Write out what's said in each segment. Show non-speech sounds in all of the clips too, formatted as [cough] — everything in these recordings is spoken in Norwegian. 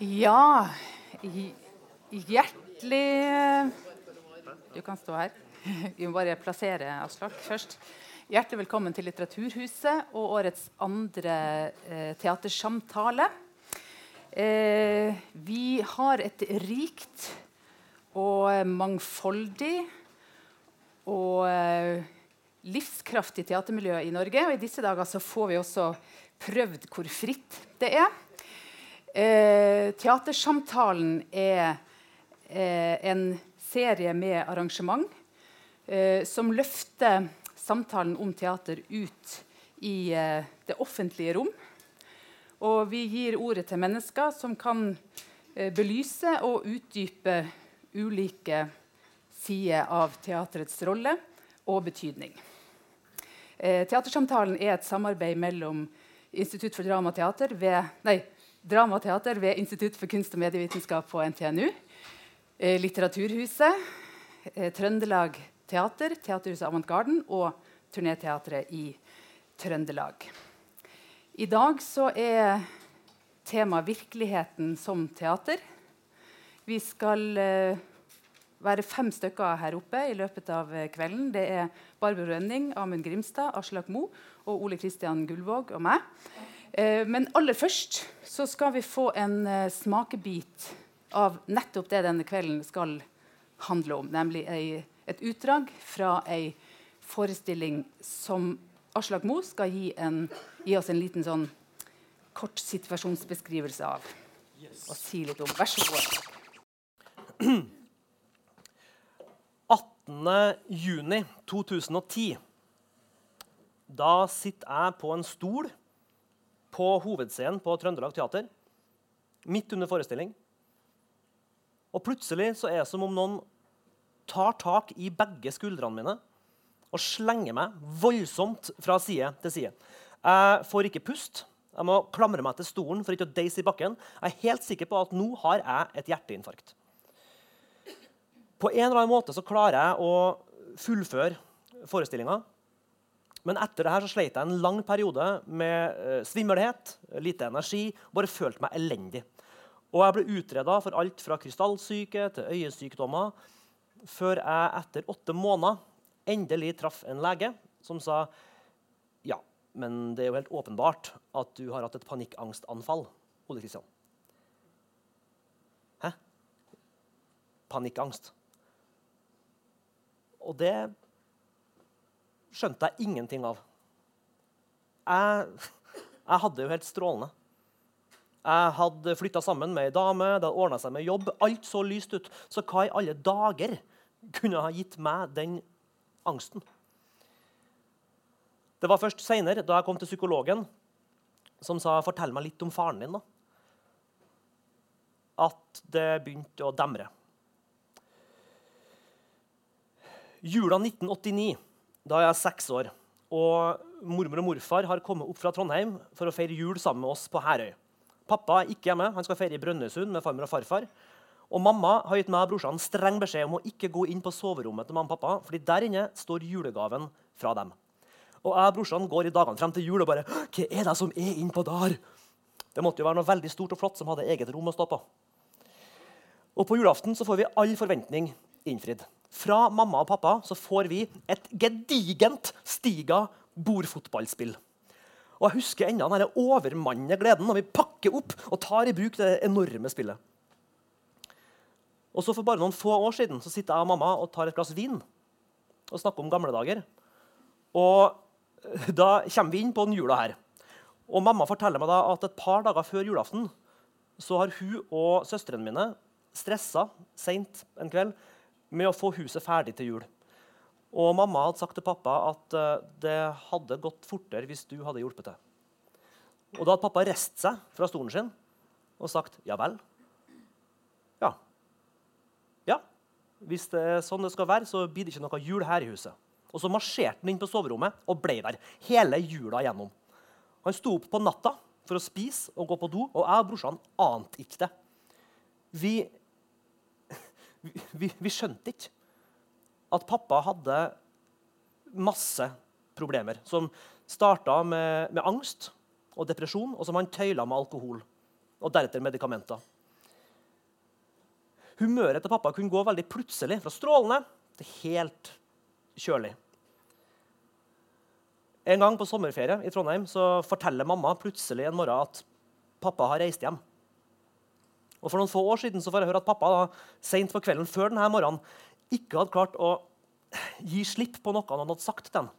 Ja Hjertelig Du kan stå her. [laughs] Vi må bare plassere Aslak først. Hjertelig velkommen til Litteraturhuset og årets andre eh, teatersamtale. Eh, vi har et rikt og mangfoldig og eh, livskraftig teatermiljø i Norge. Og i disse dager så får vi også prøvd hvor fritt det er. Eh, teatersamtalen er eh, en serie med arrangement eh, som løfter samtalen om teater ut i eh, det offentlige rom. Og vi gir ordet til mennesker som kan eh, belyse og utdype ulike sider av teaterets rolle og betydning. Teatersamtalen er et samarbeid mellom Institutt for drama og teater ved, nei, drama og teater ved Institutt for kunst og medievitenskap på NTNU. Eh, Litteraturhuset, eh, Trøndelag Teater, Teaterhuset Avantgarden og Turnéteatret i Trøndelag. I dag så er temaet 'Virkeligheten som teater'. Vi skal eh, være fem stykker her oppe i løpet av kvelden. Det er Barbro Rønning, Amund Grimstad, Aslak Mo og Ole Kristian Gullvåg og meg. Eh, men aller først så skal vi få en eh, smakebit av nettopp det denne kvelden skal handle om. Nemlig ei, et utdrag fra ei forestilling som Aslak Moe skal gi, en, gi, oss en liten sånn kort situasjonsbeskrivelse av. Og si litt om. Vær så god. 18.6.2010. [clears throat] Da sitter jeg på en stol på hovedscenen på Trøndelag Teater. Midt under forestilling. Og plutselig så er det som om noen tar tak i begge skuldrene mine og slenger meg voldsomt fra side til side. Jeg får ikke pust. Jeg må klamre meg til stolen for ikke å deise i bakken. Jeg er helt sikker på at nå har jeg et hjerteinfarkt. På en eller annen måte så klarer jeg å fullføre forestillinga. Men etter det her så sleit jeg en lang periode med uh, svimmelhet, lite energi, bare følte meg elendig. Og jeg ble utreda for alt fra krystallsyke til øyesykdommer, før jeg etter åtte måneder endelig traff en lege som sa ja, men det er jo helt åpenbart at du har hatt et panikkangstanfall. Ole Kristian. Hæ? Panikkangst. Og det skjønte jeg ingenting av. Jeg, jeg hadde jo helt strålende. Jeg hadde flytta sammen med ei dame, det hadde ordna seg med jobb. Alt så lyst ut. Så hva i alle dager kunne ha gitt meg den angsten? Det var først seinere, da jeg kom til psykologen, som sa 'fortell meg litt om faren din', da. at det begynte å demre. Jula 1989 da er jeg seks år. Og mormor og morfar har kommet opp fra Trondheim for å feire jul sammen med oss på Herøy. Pappa er ikke hjemme, han skal feire i Brønnøysund med farmor og farfar. Og mamma har gitt meg og brorsan streng beskjed om å ikke gå inn på soverommet til mamma og pappa, fordi der inne står julegaven fra dem. Og jeg og brorsan går i dagene frem til jul og bare Hva er det som er innpå der? Det måtte jo være noe veldig stort og flott som hadde eget rom å stå på. Og på julaften så får vi all forventning innfridd. Fra mamma og pappa så får vi et gedigent Stiga bordfotballspill. Og Jeg husker ennå den overmannende gleden når vi pakker opp og tar i bruk det enorme spillet. Og så For bare noen få år siden så sitter jeg og mamma og tar et glass vin og snakker om gamle dager. Og Da kommer vi inn på den jula her. Og Mamma forteller meg da at et par dager før julaften så har hun og søstrene mine stressa seint en kveld med å få huset ferdig til jul. Og mamma hadde sagt til pappa at uh, det hadde gått fortere hvis du hadde hjulpet til. Og da hadde pappa reist seg fra stolen sin og sagt ja vel. Ja. Ja. Hvis det er sånn det skal være, så blir det ikke noe jul her i huset. Og så marsjerte han inn på soverommet og ble der hele jula gjennom. Han sto opp på natta for å spise og gå på do, og jeg og brorsan ante ikke det. Vi vi, vi, skjønte ikke at pappa hadde masse problemer. Som starta med, med, angst og depresjon, og som han tøyla med alkohol. Og deretter medikamenter. Humøret til pappa kunne gå veldig plutselig, fra strålende til helt kjølig. En gang på sommerferie i Trondheim så forteller mamma plutselig en morgen at pappa har reist hjem. Og For noen få år siden så får jeg høre at pappa da, sent på kvelden før denne morgenen ikke hadde klart å gi slipp på noe han hadde sagt til ham.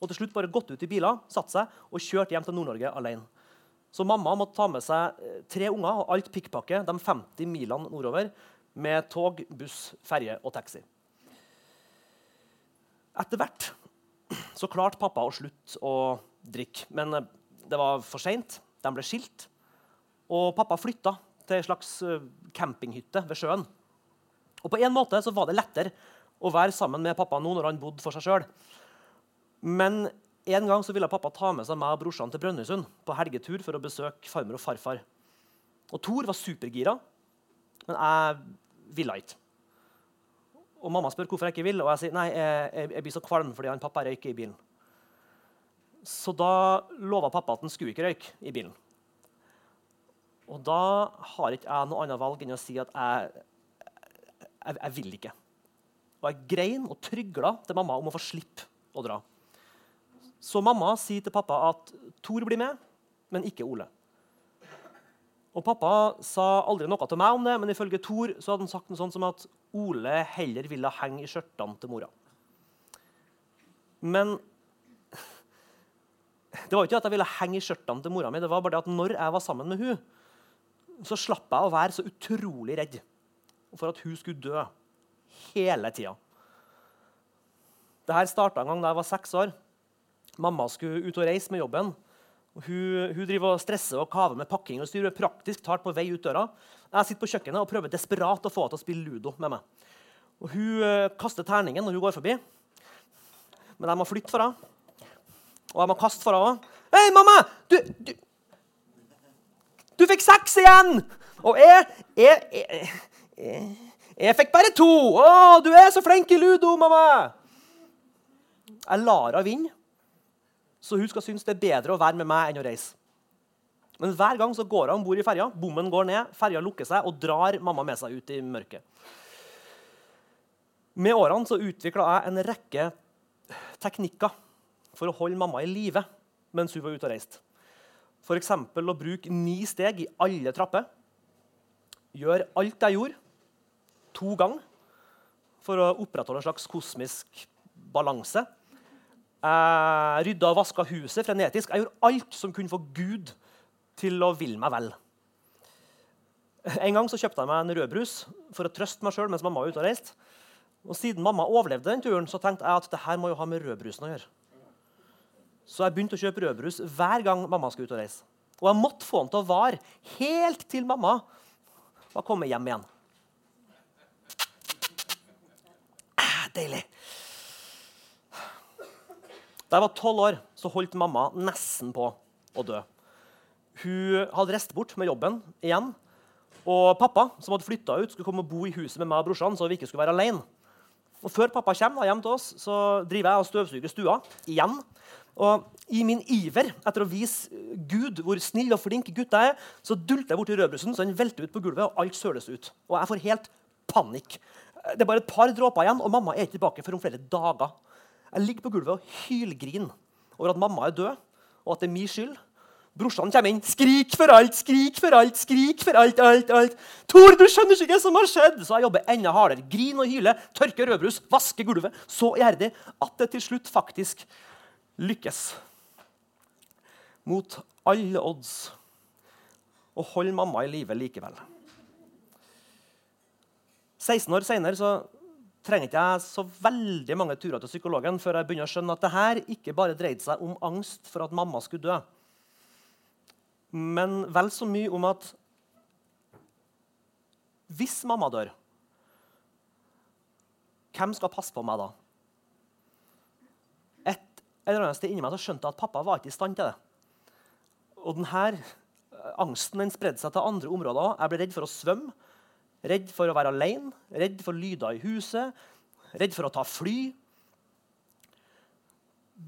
Og til slutt bare gått ut i biler, satt seg og kjørt hjem til Nord-Norge alene. Så mamma måtte ta med seg eh, tre unger og alt pikkpakket de 50 milene nordover med tog, buss, ferje og taxi. Etter hvert så klarte pappa å slutte å drikke, men eh, det var for seint. De ble skilt, og pappa flytta til ei slags eh, campinghytte ved sjøen. Og på en måte så var det lettere å være sammen med pappa nå når han bodde for seg sjøl. Men en gang så ville pappa ta med seg meg og brorsan til Brønnøysund på helgetur for å besøke farmor og farfar. Og Thor var supergira, men jeg ville ikke. Og Mamma spør hvorfor jeg ikke vil, og jeg sier nei, jeg, jeg blir så kvalm fordi han pappa røyker i bilen. Så da lova pappa at han skulle ikke røyke i bilen. Og da har ikke jeg noe annet valg enn å si at jeg, jeg, jeg vil ikke. Og jeg grein og trygla til mamma om å få slippe å dra. Så mamma sier til pappa at Tor blir med, men ikke Ole. Og Pappa sa aldri noe til meg om det, men ifølge Tor så hadde han sagt noe sånt som at Ole heller ville henge i skjørtene til mora. Men [laughs] det var ikke at jeg ville henge i skjørtene til mora mi. det var bare det at når jeg var sammen med hun, så slapp jeg å være så utrolig redd for at hun skulle dø hele tida. Dette starta en gang da jeg var seks år. Mamma skulle ut og reise med jobben. Hun, hun driver og stresser og kaver med pakking og styrer praktisk talt på vei ut døra. Jeg sitter på kjøkkenet og prøver desperat å få henne til å spille ludo med meg. Og Hun uh, kaster terningen når hun går forbi, men jeg må flytte for henne. Og jeg må kaste for henne òg. Hei, mamma! Du, du, du fikk seks igjen! Og jeg, jeg, jeg, jeg, jeg fikk bare to! Å, du er så flink i ludo, mamma! Jeg lar henne vinne så hun skal synes det er bedre å være med meg enn å reise. Men hver gang så går hun om bord i ferja, bommen går ned, ferja lukker seg og drar mamma med seg ut i mørket. Med årene så utvikla jeg en rekke teknikker for å holde mamma i live mens hun var ute og reiste. F.eks. å bruke ni steg i alle trapper. Gjøre alt jeg gjorde, to ganger for å opprettholde en slags kosmisk balanse jeg rydda og vaska huset frenetisk. Jeg gjorde alt som kunne få Gud til å ville meg vel. En gang så kjøpte jeg meg en rødbrus for å trøste meg sjøl mens mamma var ute og reiste. Og siden mamma overlevde den turen, så tenkte jeg at det her må jo ha med rødbrusen å gjøre. Så jeg begynte å kjøpe rødbrus hver gang mamma skulle ut og reise. Og jeg måtte få den til å vare helt til mamma var kommet hjem igjen. Ah, deilig. Da jeg var tolv år, så holdt mamma nesten på å dø. Hun hadde reist bort med jobben igjen. Og pappa, som hadde flytta ut, skulle komme og bo i huset med meg og brorsan. så vi ikke skulle være alene. Og Før pappa kommer hjem til oss, så driver jeg og støvsuger stua igjen. Og I min iver etter å vise Gud hvor snill og flink gutta er, så dulter jeg borti rødbrusen, så den velter ut på gulvet, og alt søles ut. Og jeg får helt panikk. Det er bare et par dråper igjen, og mamma er ikke tilbake før om flere dager. Jeg ligger på gulvet og hylgriner over at mamma er død, og at det er min skyld. Brorsan kommer inn. 'Skrik for alt, skrik for alt, skrik for alt!' alt, alt. 'Tor, du skjønner ikke hva som har skjedd!' Så jeg jobber enda hardere. Grin og hyle, tørker rødbrus, vasker gulvet så iherdig at det til slutt faktisk lykkes. Mot alle odds og holde mamma i live likevel. 16 år seinere trenger ikke jeg så veldig mange turer til psykologen før jeg begynner å skjønne at det her ikke bare dreide seg om angst for at mamma skulle dø, men vel så mye om at hvis mamma dør, hvem skal passe på meg da? Et eller annet sted inni meg så skjønte jeg at pappa var ikke i stand til det. Og denne angsten den spredde seg til andre områder. Jeg ble redd for å svømme. Redd for å være alene, redd for lyder i huset, redd for å ta fly.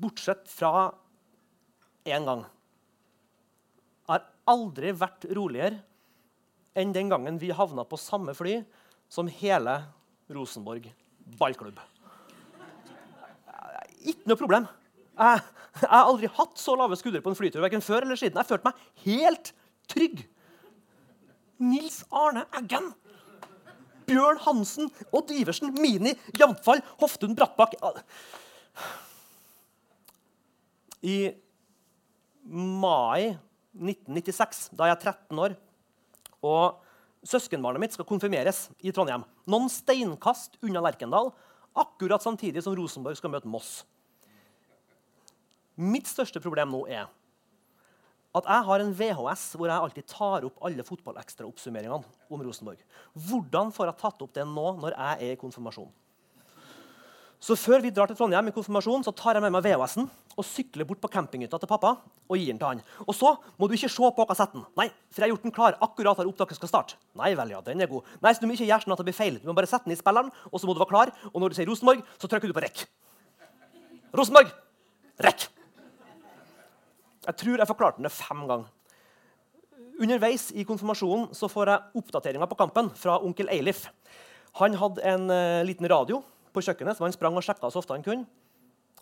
Bortsett fra én gang. Jeg har aldri vært roligere enn den gangen vi havna på samme fly som hele Rosenborg ballklubb. Ikke noe problem. Jeg, har aldri hatt så lave skuldre på en flytur verken før eller siden. Jeg følte meg helt trygg. Nils Arne Eggen. Bjørn Hansen, Odd Iversen, Mini, Jamfall, Hoftun Brattbakk I mai 1996, da jeg er 13 år, og søskenbarnet mitt skal konfirmeres i Trondheim, noen steinkast unna Lerkendal, akkurat samtidig som Rosenborg skal møte Moss. Mitt største problem nå er at jeg har en VHS hvor jeg alltid tar opp alle fotballekstraoppsummeringene om Rosenborg. Hvordan får jeg tatt opp det nå når jeg er i konfirmasjon? Så Før vi drar til Trondheim i konfirmasjon, så tar jeg med meg VHS-en og sykler bort på campinghytta til pappa og gir den til han. Og så må du ikke se på kassetten. Nei, for jeg har gjort den klar akkurat når opptaket skal starte. Nei vel, ja, den er god. Nei, så du må ikke gjøre sånn at det blir feil. Du må bare sette den i spilleren, og så må du være klar. Og når du sier Rosenborg, så trykker du på rekk. Rosenborg! Rekk! Jeg tror jeg forklarte det fem ganger. Underveis i konfirmasjonen så får jeg oppdateringer på kampen fra onkel Eilif. Han hadde en uh, liten radio på kjøkkenet som han sprang og sjekka så ofte han kunne.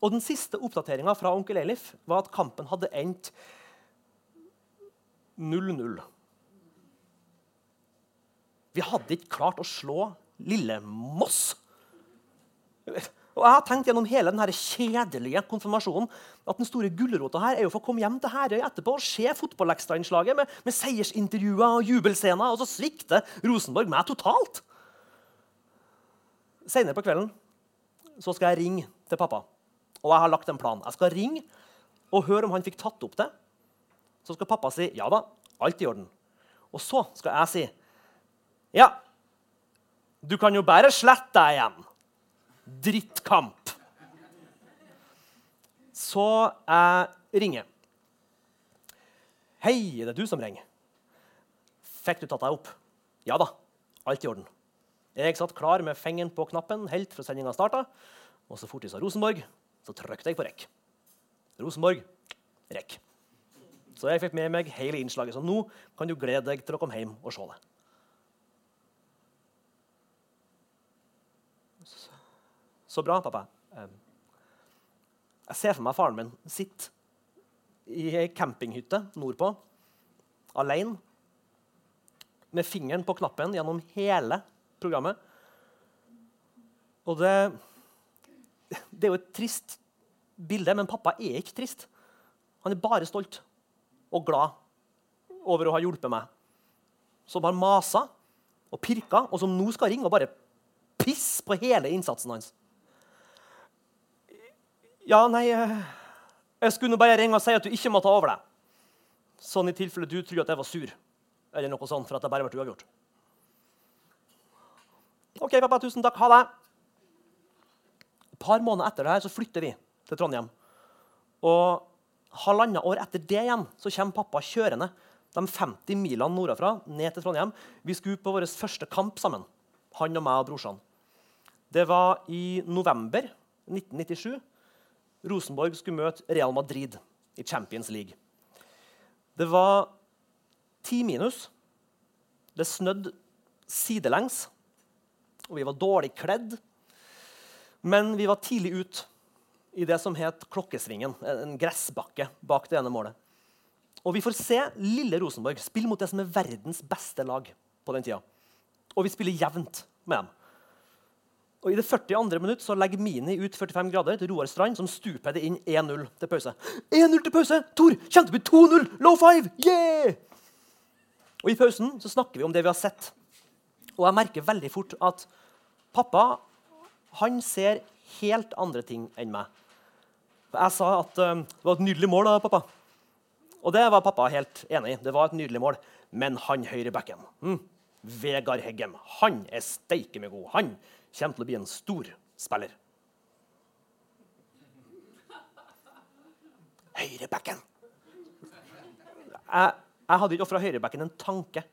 Og Den siste oppdateringa fra onkel Eilif var at kampen hadde endt 0-0. Vi hadde ikke klart å slå lille Moss. Og jeg har tenkt gjennom hele denne kjedelige konfirmasjonen at den store gulrota her er jo for å komme hjem til Herøy etterpå og se fotballekstrainnslaget med, med seiersintervjuer og jubelscener, og så svikter Rosenborg meg totalt. Senere på kvelden så skal jeg ringe til pappa. Og jeg har lagt en plan. Jeg skal ringe og høre om han fikk tatt opp det. Så skal pappa si ja da, alt i orden. Og så skal jeg si ja, du kan jo bare slette deg igjen. Drittkamp. Så jeg ringer. Hei, er det du som ringer? Fikk du tatt deg opp? Ja da, alt i orden. Jeg satt klar med fingeren på knappen helt fra sendinga starta. Og så fort de sa Rosenborg, så trykte jeg på rekk. Rosenborg, rekk. Så jeg fikk med meg hele innslaget. Så nå kan du glede deg til å komme hjem og se det. Så bra, pappa. Jeg ser for meg faren min sitte i ei campinghytte nordpå, alene, med fingeren på knappen gjennom hele programmet. Og det, det er jo et trist bilde, men pappa er ikke trist. Han er bare stolt og glad over å ha hjulpet meg. Som har masa og pirka, og som nå skal ringe og bare pisse på hele innsatsen hans. Ja, nei eh, Jeg skulle bare ringe og si at du ikke må ta over deg. Sånn i tilfelle du tror at jeg var sur, eller noe sånt, for at det bare ble uavgjort. OK, pappa, tusen takk. Ha det. Et par måneder etter det her så flytter vi til Trondheim. Og halvannet år etter det igjen så kommer pappa kjørende de 50 milene nordafra ned til Trondheim. Vi skulle på vår første kamp sammen, han og meg og brorsan. Det var i november 1997. Rosenborg skulle møte Real Madrid i Champions League. Det var ti minus. Det snødde sidelengs og vi var dårlig kledd. Men vi var tidlig ut i det som het Klokkesvingen, en gressbakke bak det ene målet. Og vi får se lille Rosenborg spille mot det som er verdens beste lag på den tida. Og vi spiller jevnt med dem. Og I det 42. minutt så legger Mini ut 45 grader til Roar Strand, som stuper det inn 1-0 til pause. 1-0 til pause! Tor, kjente vi 2-0! Low five! Yeah! Og I pausen så snakker vi om det vi har sett. Og jeg merker veldig fort at pappa han ser helt andre ting enn meg. Jeg sa at uh, det var et nydelig mål. da, pappa. Og det var pappa helt enig i. Det var et nydelig mål. Men han høyrebacken, hm, Vegard Heggem, han er steike meg god. Han kommer til å bli en stor spiller. Høyrebacken! Jeg, jeg hadde ikke ofra høyrebacken en tanke.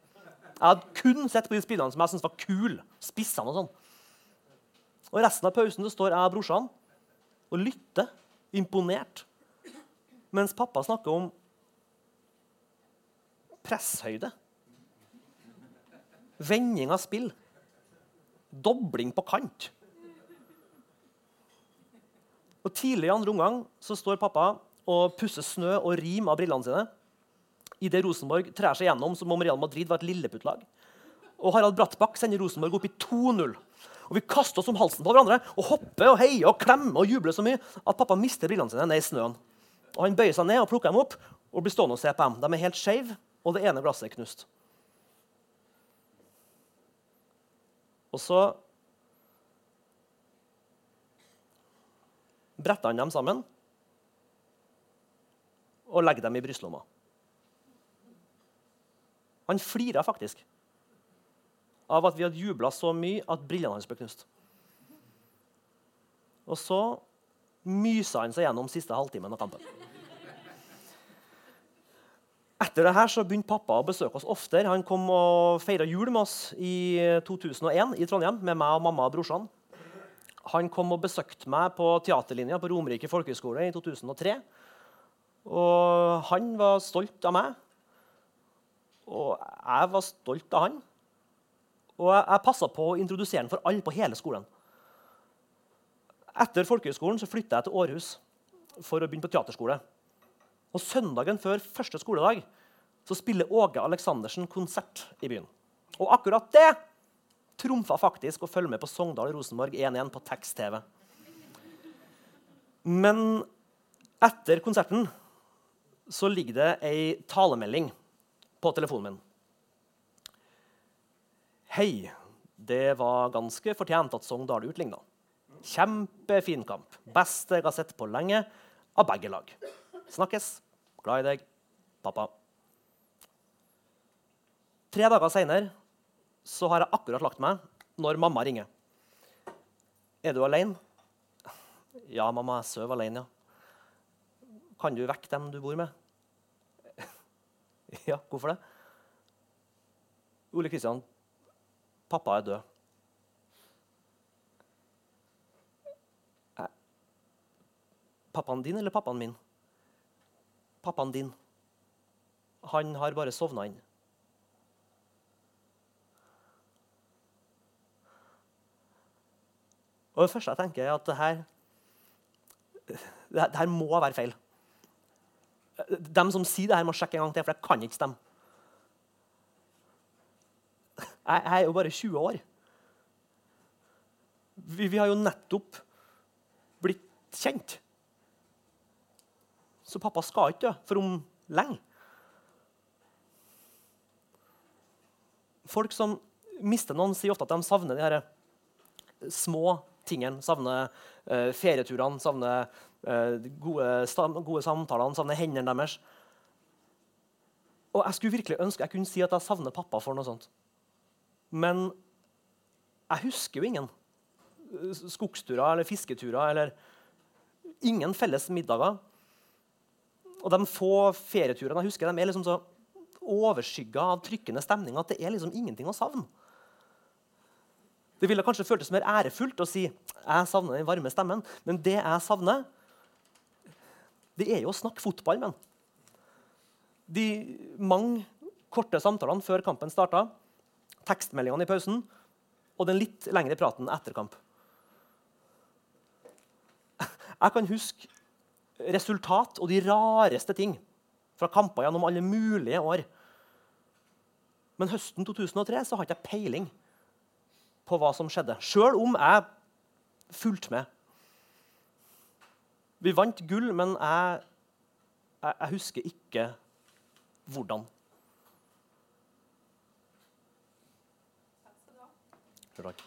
Jeg hadde kun sett på de spillene som jeg syntes var kule. Spissene og sånn. Og Resten av pausen så står jeg og brorsan og lytter, imponert, mens pappa snakker om presshøyde, vending av spill Dobling på kant. Og Tidlig i andre omgang så står pappa og pusser snø og rim av brillene sine. Idet Rosenborg trær seg gjennom som om Real Madrid var et lilleputtlag. Og Harald Brattbakk sender Rosenborg opp i 2-0. Og Vi kaster oss om halsen på hverandre og hopper og heier og klemmer og jubler så mye at pappa mister brillene sine ned i snøen. Og Han bøyer seg ned og plukker dem opp og blir stående og se på dem. De er helt skeive, og det ene glasset er knust. Og så bretter han dem sammen og legger dem i brystlomma. Han flira faktisk av at vi hadde jubla så mye at brillene hans ble knust. Og så mysa han seg gjennom siste halvtimen av kampen. Etter det her så begynte pappa å besøke oss oftere. Han kom og feira jul med oss i 2001 i Trondheim med meg og mamma og brorsan. Han kom og besøkte meg på teaterlinja på Romerike folkehøgskole i 2003. Og han var stolt av meg, og jeg var stolt av han. Og jeg, passa på å introdusere han for alle på hele skolen. Etter folkehøgskolen flytta jeg til Århus for å begynne på teaterskole. Og Søndagen før første skoledag så spiller Åge Aleksandersen konsert i byen. Og akkurat det trumfa faktisk å følge med på Sogndal-Rosenborg 1-1 på tekst-TV. Men etter konserten så ligger det ei talemelding på telefonen min. Hei, det var ganske fortjent at Sogndal utligna. Kjempefin kamp. Beste jeg har sett på lenge, av begge lag. Snakkes. Glad i deg. Pappa. Tre dager seinere har jeg akkurat lagt meg når mamma ringer. Er du alene? Ja, mamma, jeg sover alene, ja. Kan du vekke dem du bor med? [laughs] ja, hvorfor det? Ole Kristian, pappa er død. Pappaen din eller pappaen min? Pappaen din. Han har bare sovna inn. Og det første jeg tenker, er at det her, det her må være feil. De som sier det her, må sjekke en gang til, for det kan ikke stemme. Jeg, jeg er jo bare 20 år. Vi, vi har jo nettopp blitt kjent. Så pappa skal ikke dø for om lenge. Folk som mister noen, sier ofte at de savner de her små tingene. Savner uh, ferieturene, savner uh, gode, gode samtalene, savner hendene deres. Og Jeg skulle virkelig ønske jeg kunne si at jeg savner pappa for noe sånt. Men jeg husker jo ingen skogsturer eller fisketurer eller ingen felles middager. Og de få ferieturene jeg husker, de er liksom så overskygga av trykkende stemning at det er liksom ingenting å savne. Det ville kanskje føltes mer ærefullt å si jeg savner den varme stemmen. Men det jeg savner, det er jo å snakke fotball med De mange korte samtalene før kampen starta, tekstmeldingene i pausen og den litt lengre praten etter kamp. Jeg kan huske resultat og de rareste ting fra kamper gjennom alle mulige år. Men høsten 2003 så har ikke jeg peiling på hva som skjedde, sjøl om jeg fulgte med. Vi vant gull, men jeg, jeg, jeg husker ikke hvordan. Takk.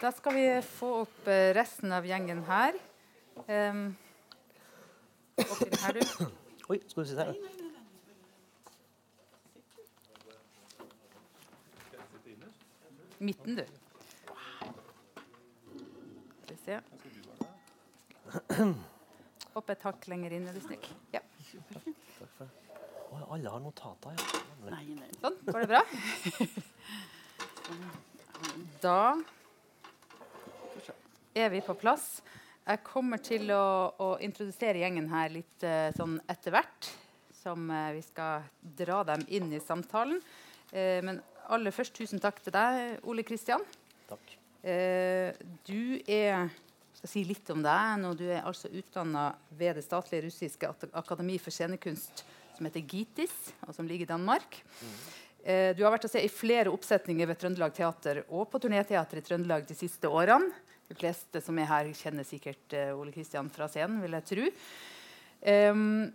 Da skal vi få opp eh, resten av gjengen her. Um, her, du. Oi, skal du sitte her? Midten, du. Skal vi se. Hopp et hakk lenger inn, er du snill. Ja. Oh, alle har notater, ja. Sånn. Går det bra? [laughs] da er vi på plass. Jeg kommer til å, å introdusere gjengen her litt uh, sånn etter hvert. Som uh, vi skal dra dem inn i samtalen. Uh, men aller først tusen takk til deg, Ole Kristian. Takk. du er skal si litt om deg nå. Du er altså utdanna ved det statlige russiske akademi for scenekunst som heter GITIS, og som ligger i Danmark. Mm. Du har vært å se i flere oppsetninger ved Trøndelag Teater og på turnéteater i Trøndelag de siste årene. De fleste som er her, kjenner sikkert uh, Ole Kristian fra scenen, vil jeg tro. Um,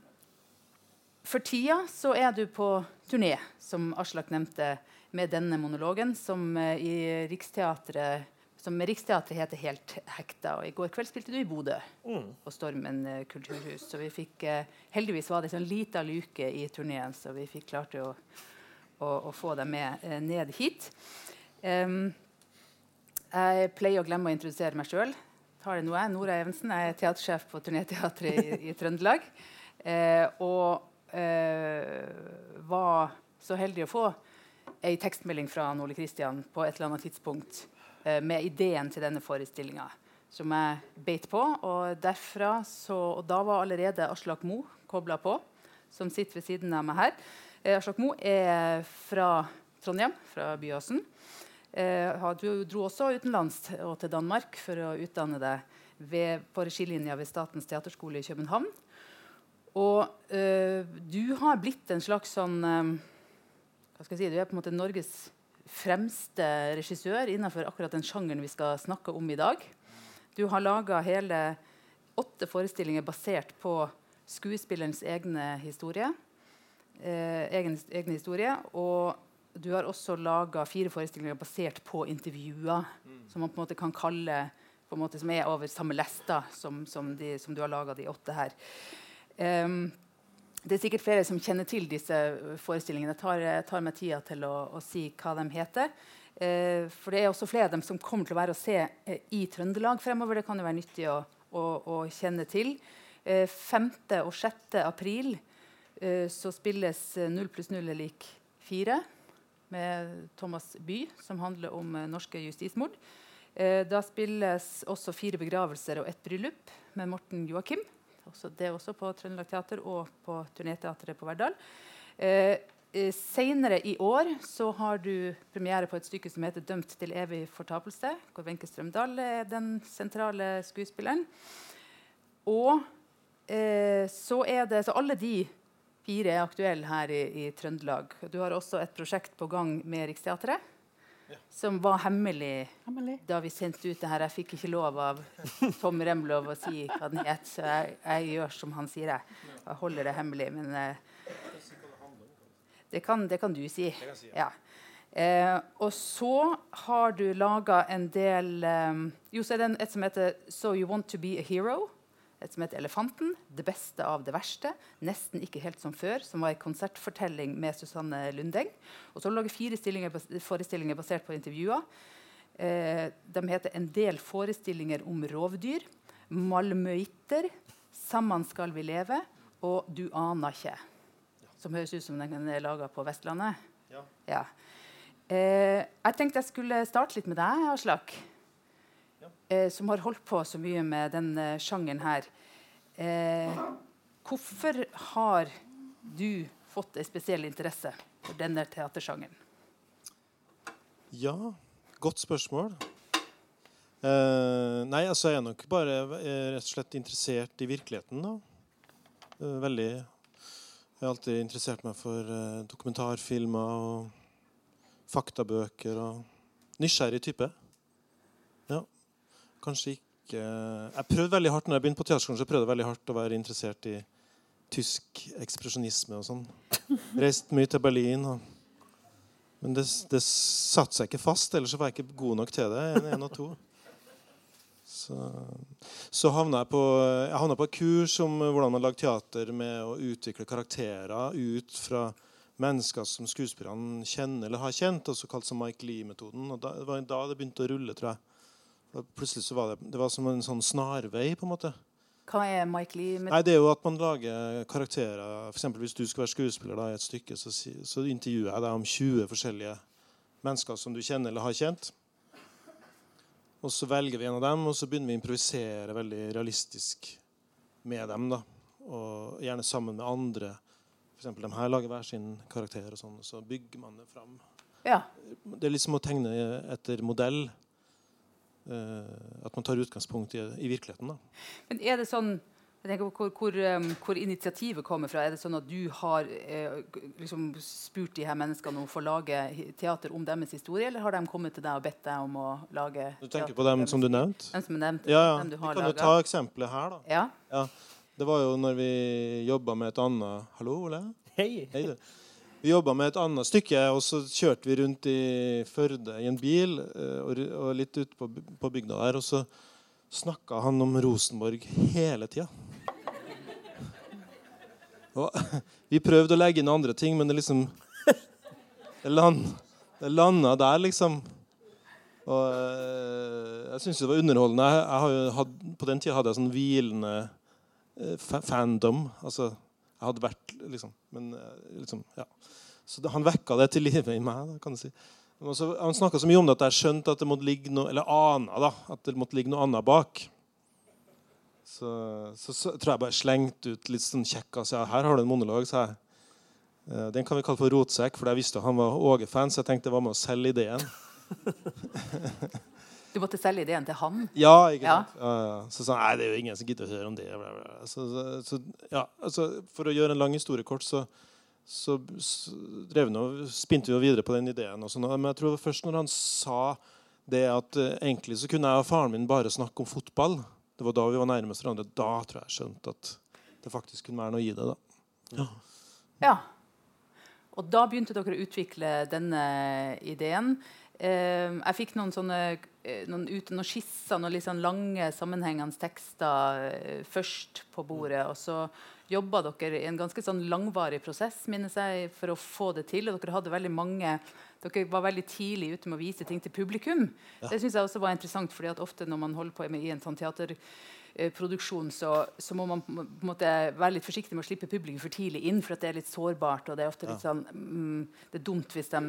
for tida så er du på turné, som Aslak nevnte, med denne monologen, som uh, i Riksteatret som med Riksteatret heter Helt hekta. Og I går kveld spilte du i Bodø, mm. på Stormen uh, kulturhus. Så vi fikk, heldigvis var det en sånn lita luke i turneen, så vi fikk klart å, å, å få deg med ned hit. Um, jeg pleier å glemme å introdusere meg sjøl. Nora Evensen. Jeg er teatersjef på Turnéteatret i, i Trøndelag. og var så heldig å få ei tekstmelding fra Ole Kristian på et eller annet tidspunkt Eh, med ideen til denne forestillinga, som jeg beit på. Og, derfra så, og da var allerede Aslak Mo kobla på, som sitter ved siden av meg her. Eh, Aslak Mo er fra Trondheim, fra Byåsen. Eh, du dro også utenlands og til Danmark for å utdanne deg ved, på regilinja ved Statens teaterskole i København. Og eh, du har blitt en slags sånn eh, hva skal jeg si, Du er på en måte Norges fremste regissør innenfor akkurat den sjangeren vi skal snakke om i dag. Du har laga hele åtte forestillinger basert på skuespillerens egne historie. Eh, egen, egne historie. Og du har også laga fire forestillinger basert på intervjuer. Mm. Som man på en måte kan kalle på en måte, som er over samme lesta som, som, de, som du har laga de åtte her. Um, det er sikkert flere som kjenner til disse forestillingene. Jeg tar, tar meg tida til å, å, si hva de heter. Uh, for det er også flere av dem som kommer til å være å se uh, i Trøndelag fremover. Det kan jo være nyttig å, å, å kjenne til. Uh, 5. og 6. april eh, så spilles 0 pluss 0 er lik 4 med Thomas By, som handler om eh, norske justismord. Eh, da spilles også fire begravelser og ett bryllup med Morten Joakim. Det er også på Trøndelag Teater og på Turnéteatret på Verdal. Eh, Senere i år så har du premiere på et stykke som heter 'Dømt til evig fortapelse', hvor Wenche Strømdal er den sentrale skuespilleren. Og eh, så er det Så alle de fire er aktuelle her i, i Trøndelag. Du har også et prosjekt på gang med Riksteatret som var hemmelig, hemmelig, da vi sendte ut det her. Jeg fikk ikke lov av Tom Remlov å si hva den het, så jeg, jeg, gjør som han sier. Jeg, jeg holder det hemmelig. Men uh, det, kan, det, kan, du si. Ja. Uh, og så har du laga en del um, Jo, så er det et som heter 'So You Want To Be A Hero' et som heter 'Elefanten'. Det beste av det verste. Nesten ikke helt som før, som var en konsertfortelling med Susanne Lundeng. Og så lager du fire forestillinger basert på intervjuer. Eh, de heter 'En del forestillinger om rovdyr', 'Malmøiter', 'Sammen skal vi leve' og 'Du aner ikke'. Som høres ut som den er laga på Vestlandet. Ja. ja. Eh, jeg tenkte jeg skulle starte litt med deg, Aslak eh, som har holdt på så mye med den eh, sjangeren her. Eh, hvorfor har du fått en spesiell interesse for denne teatersjangeren? Ja, godt spørsmål. Eh, nei, altså jeg er nok bare eh, rett og slett interessert i virkeligheten, da. Eh, veldig Jeg har alltid interessert meg for dokumentarfilmer og faktabøker og nysgjerrig type. Kanskje ikke Jeg prøvde veldig hardt når jeg begynte på teaterskolen, så prøvde jeg veldig hardt å være interessert i tysk ekspresjonisme og sånn. [laughs] Reist mye til Berlin. Og... Men det, det satte seg ikke fast, ellers så var jeg ikke god nok til det. En, en og to. Så, så havna jeg på jeg havna på et kurs om hvordan man lager teater med å utvikle karakterer ut fra mennesker som skuespillerne kjenner eller har kjent, også kalt som Mike Lee-metoden. og da, Det var da det begynte å rulle, tror jeg. Plutselig så var det, det var som en sånn snarvei. på en måte. Hva er Mike Lee? Nei, det er jo at man lager karakterer. For eksempel, hvis du skal være skuespiller da, i et stykke, så, så intervjuer jeg deg om 20 forskjellige mennesker som du kjenner eller har kjent. Og så velger vi en av dem, og så begynner vi å improvisere veldig realistisk med dem. da. Og gjerne sammen med andre. Eksempel, de her lager hver sin karakter, og sånn, og så bygger man det fram. Ja. Det er liksom å tegne etter modell. Eh, at man tar utgangspunkt i, i virkeligheten. da. Men er det sånn jeg tenker på hvor, hvor, um, hvor initiativet kommer fra. Er det sånn at du har eh, liksom spurt de her menneskene om å få lage teater om deres historie, eller har de kommet til deg og bedt deg om å lage Du tenker på dem som du nevnte? Dem som er nevnt? Ja, ja. dem du Vi har kan jo ta eksempelet her, da. Ja. Ja. Det var jo når vi jobba med et annet Hallo, Ole? Hei! Hei, du. Vi jobba med et annet stykke, og så kjørte vi rundt i Førde i en bil eh, og, litt ute på, bygda der, og så snakka han om Rosenborg hele tida. [laughs] Vi prøvde å legge inn andre ting, men det liksom Det, land, landa der, liksom. Og eh, jeg syns det var underholdende. Jeg, jeg hatt, på den tida hadde jeg sånn hvilende eh, fandom. Altså, jeg hadde vært liksom Men eh, liksom, ja. Så det, han vekka det til live i meg, da, kan si. Også, han snakka så mye om det at jeg skjønte at det måtte ligge noe Eller ana da, at det måtte ligge noe annet bak. Så, så, så tror jeg bare slengte ut litt sånn kjekk altså, ja, Her har du en monolog, sa jeg. Eh, Den kan vi kalle for rotsekk, for jeg visste han var Åge-fan, så jeg tenkte det var med å selge ideen. [laughs] Du måtte selge ideen til han? Ja, ikke sant? Ja, ja. Så sa han nei, det er jo ingen som gidder å høre om det. Bla, bla. Så, så, så, ja, altså, for å gjøre en lang historie kort, så, så, så drev vi og spinte vi jo videre på den ideen. Og sånn. Men jeg tror først når han sa det at uh, egentlig så kunne jeg og faren min bare snakke om fotball, det var da vi var nærmest hverandre, da tror jeg jeg skjønte at det faktisk kunne være noe i det. da. Ja. Og da begynte dere å utvikle denne ideen. Eh, jeg fikk noen sånne eh, noen, uten noen skisser, noen litt sånn lange, sammenhengende tekster eh, først på bordet. Og så jobba dere i en ganske sånn langvarig prosess minnes jeg, for å få det til. Og dere hadde veldig mange dere var veldig tidlig ute med å vise ting til publikum. Det synes jeg også var interessant, fordi at ofte når man holder på med i en sånn teaterproduksjon, så, så må man på en måte være litt forsiktig med å slippe publikum for tidlig inn, for at det er litt sårbart. og Det er ofte litt sånn, mm, det er dumt hvis de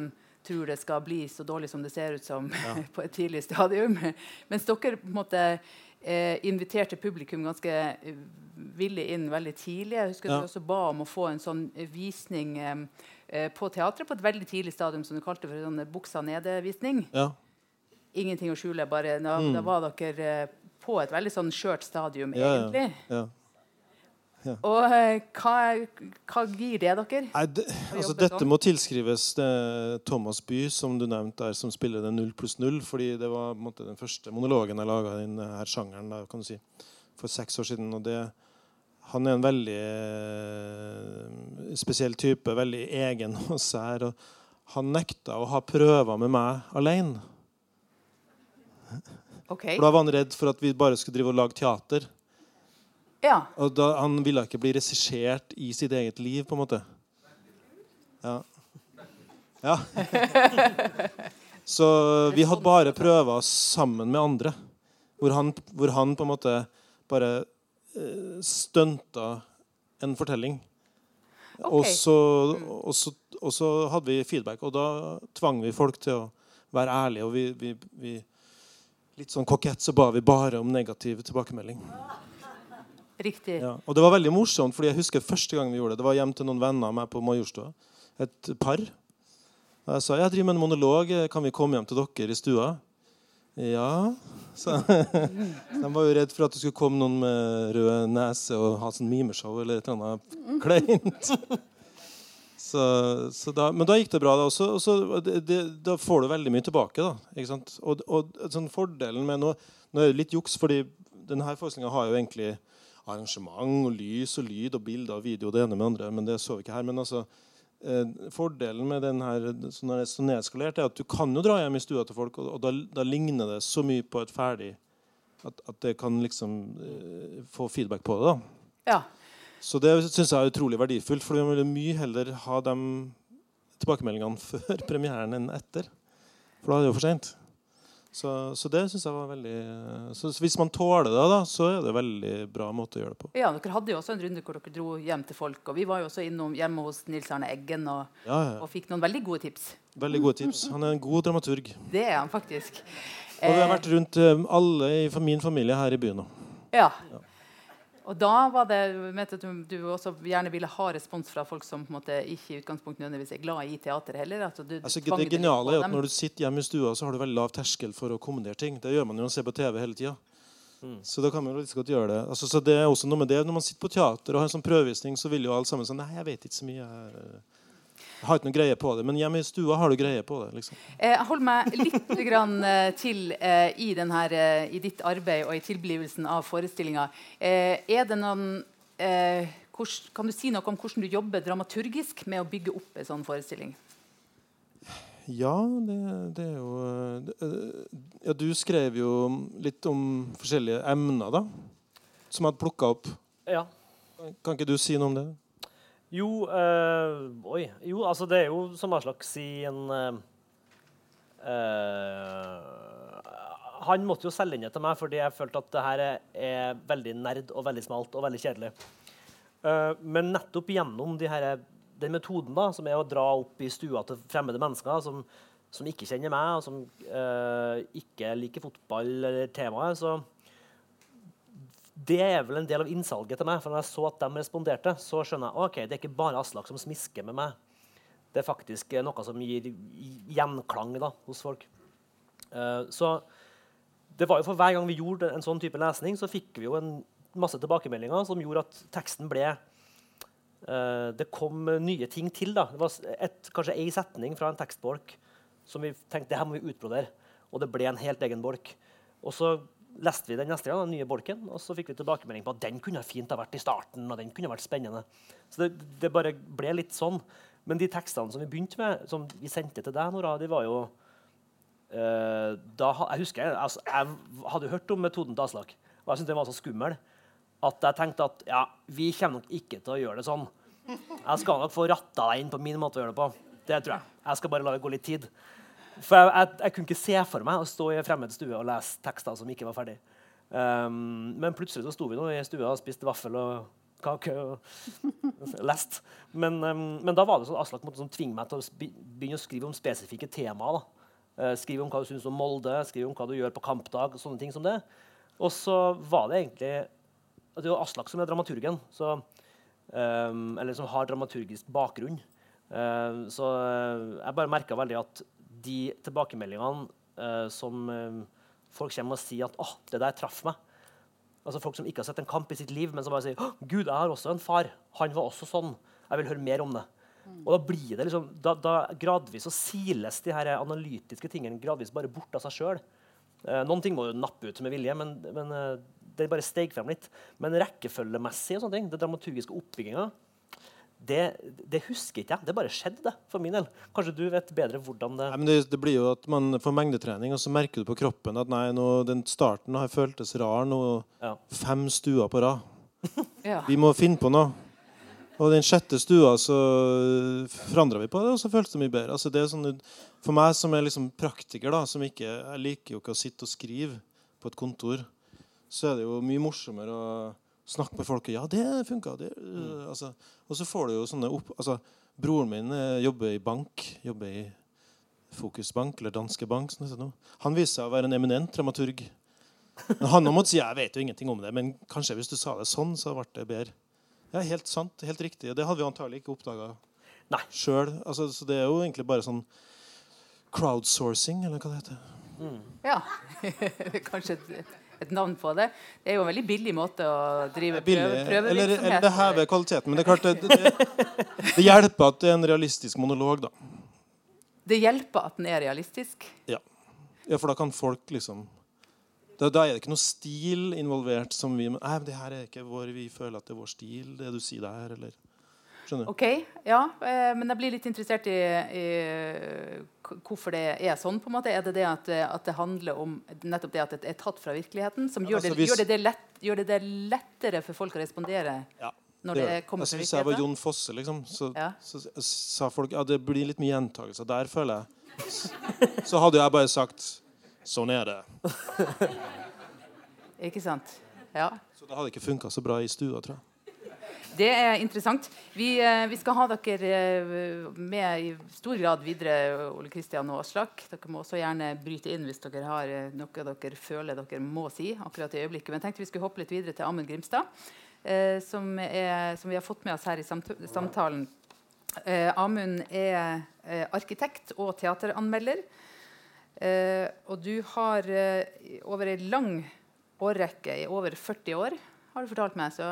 tror det skal bli så dårlig som det ser ut som [laughs] på et tidlig stadium. [laughs] Mens dere på en måte eh, inviterte publikum ganske eh, villig inn veldig tidlig. Jeg husker Ja. dere også ba om å få en sånn eh, visning eh, eh, på teatret på et veldig tidlig stadium, som du kalte for sånn buksa nede-visning. Ja. Ingenting å skjule. bare Da, da var dere eh, på et veldig sånn skjørt stadium, Ja, ja. Ja. Og eh, hva, hva gir det dere? Nei, det, altså, dette sånn. må tilskrives det Thomas By, som du nevnte der, som spiller det 0 pluss 0. Fordi det var måte, den første monologen jeg laga i denne sjangeren da, kan du si, for seks år siden. og det han er en veldig eh, spesiell type, veldig egen [laughs] og sær. Og han nekta å ha prøver med meg alene. Okay. For da var han redd for at vi bare skulle drive og lage teater. Ja. Og da, han ville ikke bli regissert i sitt eget liv, på en måte. Ja. ja. Så vi hadde bare prøver sammen med andre. Hvor han, hvor han på en måte bare eh, stunta en fortelling. Og, så, og, så, og så hadde vi feedback, og da tvang vi folk til å være ærlige. Og vi, vi, vi litt sånn kokett så ba vi bare om negativ tilbakemelding. Riktig. Ja. Og det var veldig morsomt, fordi jeg husker første gang vi gjorde det. Det var hjem til noen venner av meg på Majorstua. Et par. Og jeg sa jeg driver med en monolog. Kan vi komme hjem til dere i stua? Ja. [laughs] Så, de var jo redd for at det skulle komme noen med rød nese og ha sånn mimeshow eller et eller annet kleint. [laughs] Så, så da, men da gikk det bra. Da, også, og så det, det, da får du veldig mye tilbake. Da? Og, og sånn fordelen med nå, nå er det litt juks, fordi denne forestillinga har jo egentlig arrangement og lys og lyd og bilder og video det ene med andre. Men det så vi ikke her. Men altså, eh, fordelen med den her sånn er så nedskalert, er at du kan jo dra hjem i stua til folk, og, og da, da ligner det så mye på et ferdig at, at det kan liksom eh, få feedback på det. da. Ja. Så det syns jeg er utrolig verdifullt, for vi vil mye heller ha de tilbakemeldingene [laughs] før premieren enn etter. For da er det jo for seint. Så, så det syns jeg var veldig Så hvis man tåler det, da, så er det en veldig bra måte å gjøre det på. ja, dere hadde jo også en runde hvor dere dro hjem til folk. Og vi var jo også innom hjemme hos Nils Arne Eggen og, Ja, ja. og fikk noen veldig gode tips. Veldig gode tips. Han er en god dramaturg. Det er han faktisk. Og vi har vært rundt eh, alle i min familie her i byen nå. Ja. Og da var det vet at du, du også gjerne ville ha respons fra folk som på en måte ikke i utgangspunktet nødvendigvis er glad i teater heller. Altså, du, Altså, det geniale er at når du sitter hjemme i stua, så har du veldig lav terskel for å kommentere ting. Det gjør man jo når man ser på TV hele tida. Så da kan man jo like godt gjøre det. Altså, så det er også noe med det. Når man sitter på teater og har en sånn prøvevisning, så vil jo alle sammen sånn Nei, jeg vet ikke så mye. Jeg, jeg har ikke noe greie på det. Men hjemme i stua har du greie på det. liksom. Eh, Jeg holder meg litt [laughs] grann, eh, til eh, i, den her, i ditt arbeid og i tilblivelsen av forestillinga. Eh, er det noen eh, Kan du si noe om hvordan du jobber dramaturgisk med å bygge opp en sånn forestilling? Ja, det, det er jo det, Ja, du skrev jo litt om forskjellige emner, da. Som jeg hadde plukka opp. Ja. Kan ikke du si noe om det? Jo, øh, oi. Jo, altså det er jo som hva slags si en eh, Han måtte jo selge inn det til meg fordi jeg følte at det her er, veldig nerd og veldig smalt og veldig kjedelig. Uh, men nettopp gjennom de her, den metoden da, som er å dra opp i stua til fremmede mennesker som, som ikke kjenner meg, og som eh, ikke liker fotball eller temaet, så det er vel en del av innsalget til meg. For når jeg så at de responderte, så skjønner jeg ok, det er ikke bare Aslak som smisker med meg. Det er faktisk eh, noe som gir gjenklang da, hos folk. Uh, så det var jo for Hver gang vi gjorde en sånn type lesning, så fikk vi jo en masse tilbakemeldinger som gjorde at teksten ble uh, Det kom nye ting til. da. Det var et, kanskje ei setning fra en tekstbolk som vi tenkte det her må vi utbrodere. Og det ble en helt egen bolk. Og så leste vi den neste gang, den nye bolken, og så fikk vi tilbakemelding på at den kunne fint ha vært i starten. og den kunne vært spennende. Så det, det bare ble litt sånn. Men de tekstene som vi begynte med, som vi sendte til deg, Nora, de var jo eh, da, jeg husker jeg, altså, jeg hadde hørt om metoden til Aslak, og jeg syntes den var så skummel at jeg tenkte at ja, vi kommer nok ikke til å gjøre det sånn. Jeg skal nok få ratta deg inn på min måte å gjøre det på. Det tror jeg. Jeg skal bare la det gå litt tid. For jeg, jeg, jeg kunne ikke se for meg å stå i en fremmed stue og lese tekster som ikke var ferdig. Um, men plutselig så sto vi nå i stua og spiste vaffel og kake og [laughs] lest. Men, um, men da var det sånn Aslak måtte sånn tvinge meg til å begynne å skrive om spesifikke temaer. da. Uh, skrive om hva du syns om Molde, skrive om hva du gjør på kampdag. og sånne ting som det. Og så var det egentlig Det jo Aslak som er dramaturgen, så, um, eller som har dramaturgisk bakgrunn. Uh, så eh, jeg bare merka veldig at de tilbakemeldingene uh, som uh, folk kommer og sier at oh, det der traff meg. Altså Folk som ikke har sett en kamp i sitt liv, men som bare sier «Åh, Gud, jeg har også en far. Han var også sånn. Jeg vil høre mer om det. Og da blir det liksom, da, da gradvis så siles de her analytiske tingene gradvis bare bort av seg sjøl. Eh, noen ting må jo nappe ut med vilje, men, men eh, det bare steg frem litt. Men rekkefølgemessig og sånne ting, det dramaturgiske oppbygginga, det, det husker ikke jeg. Det bare skjedde, det, for min del. Kanskje du vet bedre hvordan det Nei, men det, det blir jo at man får mengdetrening, og så merker du på kroppen at nei, nå, den starten har føltes rar. Nå Ja. fem stuer på rad. [laughs] Ja. Vi må finne på noe. Og den sjette stua så forandra vi på det, og så føltes det mye bedre. Altså, det er sånn, for meg som er liksom praktiker, da, som ikke, jeg liker jo ikke å sitte og skrive på et kontor, så er det jo mye morsommere å snakke med folk. Ja, det funka. Det, øh, altså, og så får du jo sånne opp... Altså, broren min eh, jobber i bank. Jobber i Fokusbank, eller Danske Bank. Sånn, nå. Han viser seg å være en eminent dramaturg. Men han måtte si jeg vet jo ingenting om det, men kanskje hvis du sa det sånn, så ble det bedre. Ja, Helt sant. Helt riktig. Det hadde vi antagelig ikke oppdaga sjøl. Altså, så det er jo egentlig bare sånn crowdsourcing, eller hva det heter. ja. [laughs] Kanskje et, et navn på det. Det er jo en veldig billig måte å drive prøvevirksomhet prøve, eller, eller det hever kvaliteten. Men det er klart det, det, det hjelper at det er en realistisk monolog, da. Det hjelper at den er realistisk. Ja, for da kan folk liksom da, da er det ikke noe stil involvert som vi Nei, det her er ikke vår Vi føler at det er vår stil, det du sier der, eller Skjønner? Ok, ja, eh, men jeg blir litt interessert i, i hvorfor det er sånn. på en måte. Er det det at, at det handler om nettopp det at det er tatt fra virkeligheten? Som gjør, altså, det, hvis- gjør, det det lett, gjør det lettere for folk å respondere Ja, når det, kommer altså, fra hvis jeg var? Jon Fosse, liksom, så, Ja. så, så sa folk ja, det blir litt mye gjentagelser der, føler jeg. Så hadde jeg bare sagt sånn er det. [laughs] Ikke sant? Ja. Så det hadde ikke funka så bra i stua, tror jeg. Det er interessant. Vi, eh, vi, skal ha dere eh, med i stor grad videre, Ole Kristian og Aslak. Dere må også gjerne bryte inn hvis dere har eh, noe dere føler dere må si. akkurat i øyeblikket. Men jeg tenkte vi skulle hoppe litt videre til Amund Grimstad, eh, som, er, som, vi har fått med oss her i samtalen. Eh, Amund er eh, arkitekt og teateranmelder. og du har over en lang årrekke, i over 40 år, har du fortalt meg, så,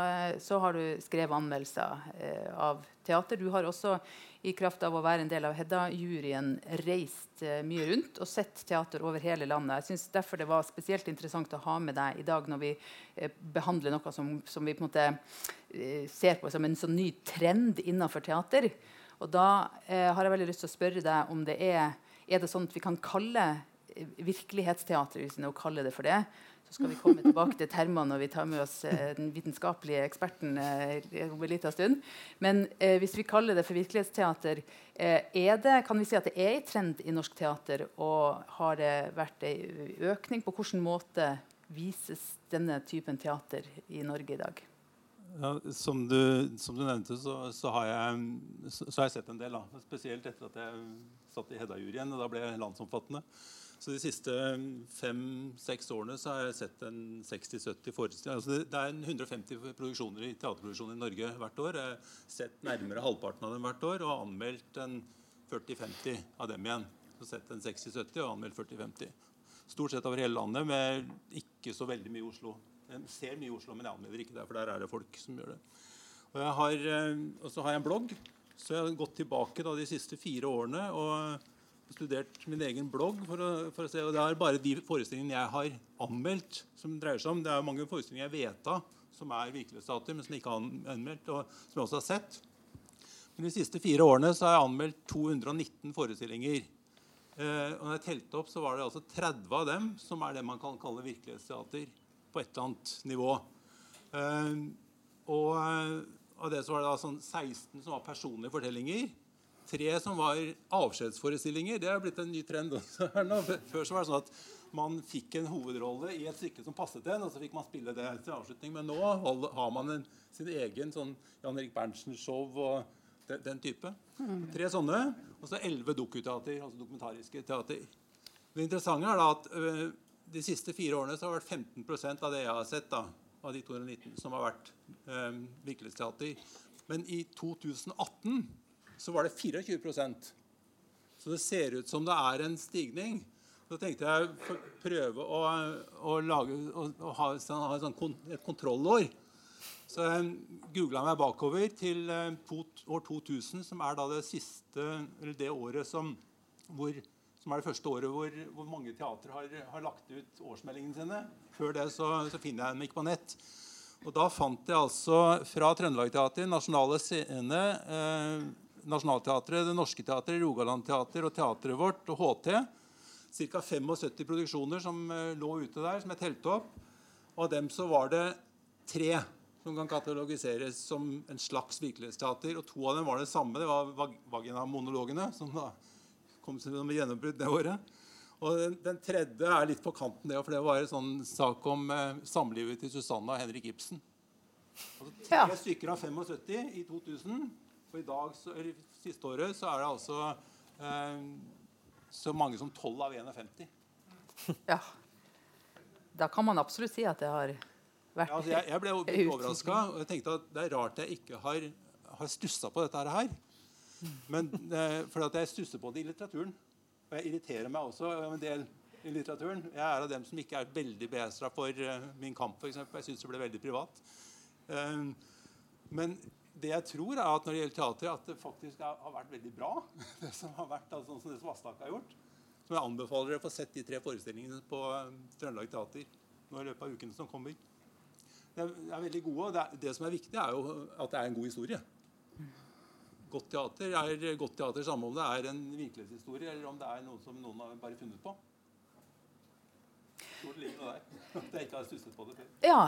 så har du skrevet anmeldelser eh, av teater. Du har også i kraft av å være en del av Hedda-juryen reist eh, mye rundt og sett teater over hele landet. Jeg synes Derfor det var spesielt interessant å ha med deg i dag når vi eh, behandler noe som, som, vi på en måte eh, ser på som en sånn ny trend innenfor teater. Og da eh, har jeg veldig lyst til å spørre deg om det er, er det sånn at vi kan kalle eh, virkelighetsteater, hvis vi nå kaller det for det, så skal vi komme tilbake til termene når vi tar med oss eh, den vitenskapelige eksperten eh, om en liten stund. Men eh, hvis vi kaller det for virkelighetsteater, eh, det, kan vi si at det er en trend i norsk teater? Og har det vært en økning? På hvilken måte vises denne typen teater i Norge i dag? Ja, som, du, som, du, nevnte, så, så, har jeg, så, så, har jeg, sett en del. Da. Spesielt etter at jeg satt i Hedda-juryen. Da ble jeg landsomfattende. Så De siste fem-seks årene så har jeg sett en 60-70 forestillinger. Altså det, er 150 produksjoner i teaterproduksjoner i Norge hvert år. Jeg har sett nærmere halvparten av dem hvert år og anmeldt en 40-50 av dem igjen. Så sett en 60-70 og anmeldt 40-50. Stort sett over hele landet, med ikke så veldig mye Oslo. Jeg ser mye Oslo, men jeg anmelder ikke der, for der er det folk som gjør det. Og, har, eh, og så har jeg en blogg, så jeg har gått tilbake da, de siste fire årene. og studert min egen blogg. for å, for å se, og Det er bare de forestillingene jeg har anmeldt, som dreier seg om. Det er mange forestillinger jeg vet av som er virkelighetsteater, men som ikke har anmeldt, og som jeg også har sett. Men De siste fire årene så har jeg anmeldt 219 forestillinger. Eh, og når jeg telte opp, så var det altså 30 av dem som er det man kan kalle virkelighetsteater på et eller annet nivå. Eh, og eh, av det så var det da sånn 16 som var personlige fortellinger tre som var avskjedsforestillinger. Det har blitt en ny trend. Før så var det sånn at man fikk en hovedrolle i et stykke som passet en, og så fikk man spille det til avslutning. Men nå har man en, sin egen sånn Jan Erik Berntsen-show og den, den, type. Tre sånne, og så elleve dokuteater, altså dokumentariske teater. Det interessante er da at øh, de siste fire årene så har det vært 15% av det jeg har sett, da, av de 219, som har vært øh, virkelighetsteater. Men i 2018 så var det 24% Så det ser ut som det er en stigning. Så tenkte jeg prøve å, å, lage, å, å ha, ha sånn, et kontrollår. Så jeg googla meg bakover til eh, år 2000, som er det siste, det året som, hvor, som er det første året hvor, hvor mange teatre har, har, lagt ut årsmeldingene sine. Før det så, så finner jeg dem ikke på nett. Og Da fant jeg altså fra Trøndelag Teater, Nasjonale Scene, eh, Nationaltheatret, Det Norske Teatret, Rogaland Teater og teatret vårt og HT. Ca. 75 produksjoner som uh, lå ute der, som jeg telte opp. Og av dem så var det tre som kan katalogiseres som en slags virkelighetsteater. Og to av dem var det samme. Det var vag Vagina-monologene, som da kom som gjennombrudd det året. Og den, den, tredje er litt på kanten, det, for det var en sånn sak om eh, samlivet til Susanna og Henrik Ibsen. Altså, tre ja. stykker av 75 i 2000 og i dag, så, eller siste året så er det altså eh, så mange som 12 av 51. Ja. Da kan man absolutt si at det har vært ja, altså jeg, jeg, ble litt overraska. Og jeg tenkte at det er rart jeg ikke har, har stussa på dette her. Men, eh, for at jeg stusser på det i litteraturen. Og jeg irriterer meg også en del i litteraturen. Jeg er av dem som ikke er veldig begeistra for uh, Min kamp, f.eks. Jeg syns det ble veldig privat. Um, men det jeg tror, er at når det gjelder teater, at det faktisk er, har vært veldig bra. [laughs] det som har vært, altså, som det som Vasstak har gjort. Som jeg anbefaler dere å få sett de tre forestillingene på um, Trøndelag Teater nå i løpet av ukene som kommer. Det er, er veldig gode, og det, er, det, som er viktig, er jo at det er en god historie. Godt teater er godt teater samme om det er en virkelighetshistorie eller om det er noe som noen har bare funnet på. Stort liv der. [laughs] At jeg ikke har stusset på det før. Ja,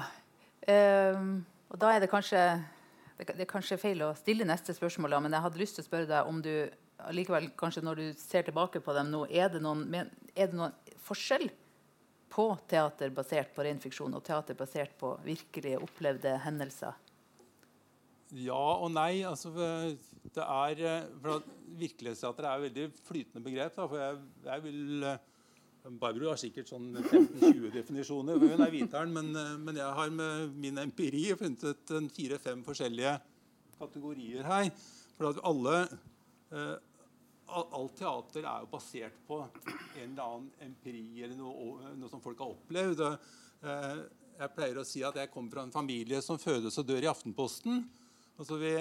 um, og da er det kanskje det, det, er kanskje feil å stille neste spørsmål, men jeg hadde lyst til å spørre deg om du likevel, kanskje når du ser tilbake på dem nå, er det noen, er det noen forskjell på teater basert på ren fiksjon og teater basert på virkelige, opplevde hendelser? Ja og nei. Altså, det er, eh, for Virkelighetsteater er et veldig flytende begrep. Da, for jeg, jeg vil eh, Barbro har sikkert sånn 15-20 definisjoner. Hun er viteren, men, eh, men, jeg har med min empiri funnet fire-fem forskjellige kategorier her. For alle eh, Alt teater er jo basert på en eller annen empiri eller noe, noe som folk har opplevd. Eh, jeg pleier å si at jeg kommer fra en familie som fødes og dør i Aftenposten. Altså vi,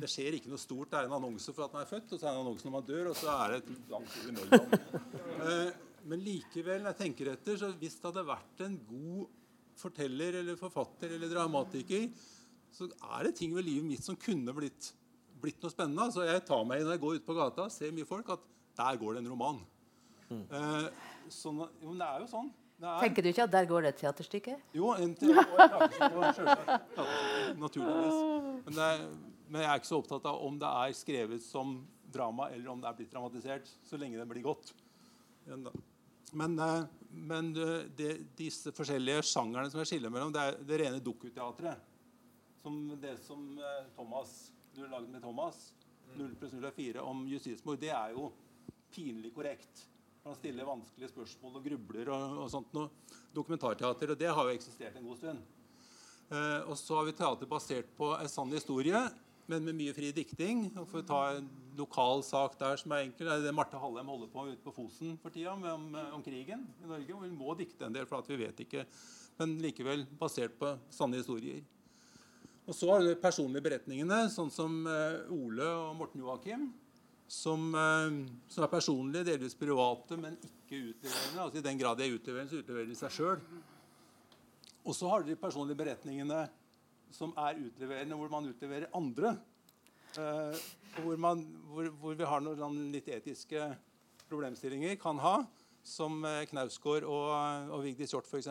det skjer ikke noe stort. Det er en annonse for at man er født, og så er det en annonse når man dør, og så er det et langt imellom. Men likevel, når jeg tenker etter, så hvis det hadde vært en god forteller eller forfatter eller dramatiker, så er det ting ved livet mitt som kunne blitt, blitt noe spennende. Så jeg tar meg i når jeg går ut på gata og ser mye folk, at der går det en roman. Mm. Eh, sånn, jo, det er jo sånn. Er, Tenker du ikke at der går det et teaterstykke? Jo, en naturligvis. Men, er, men, jeg er ikke så opptatt av om det er skrevet som drama eller om det er blitt dramatisert, så lenge det blir godt. Men, eh, men det, disse forskjellige sjangerne som jeg skiller mellom, det er det rene dokuteatret. Som det som eh, Thomas, du har laget med Thomas, 0 pluss 0 er 4, om justismord, det er jo pinlig korrekt. Han stiller vanskelige spørsmål og grubler og, og sånt noe. Dokumentarteater, og det har jo eksistert en god stund. Eh, og så har vi teater basert på en sann historie, men med mye fri dikting. Og for å ta en lokal sak der som er enkel, er det Marte Hallheim holder på ute på Fosen for tida om, om, krigen i Norge. Og hun må dikte en del, for at vi vet ikke. Men likevel basert på sanne historier. Og så har du de personlige beretningene, sånn som uh, Ole og Morten Joakim som, eh, som, er personlige, delvis private, men ikke utleverende. Altså I den grad de er utleverende, så utleverer de seg sjøl. Og så har du de personlige beretningene som er utleverende, hvor man utleverer andre. Eh, hvor, man, hvor, hvor, vi har noen sånn litt etiske problemstillinger, kan ha, som eh, Knausgård og, og Vigdis Hjorth f.eks.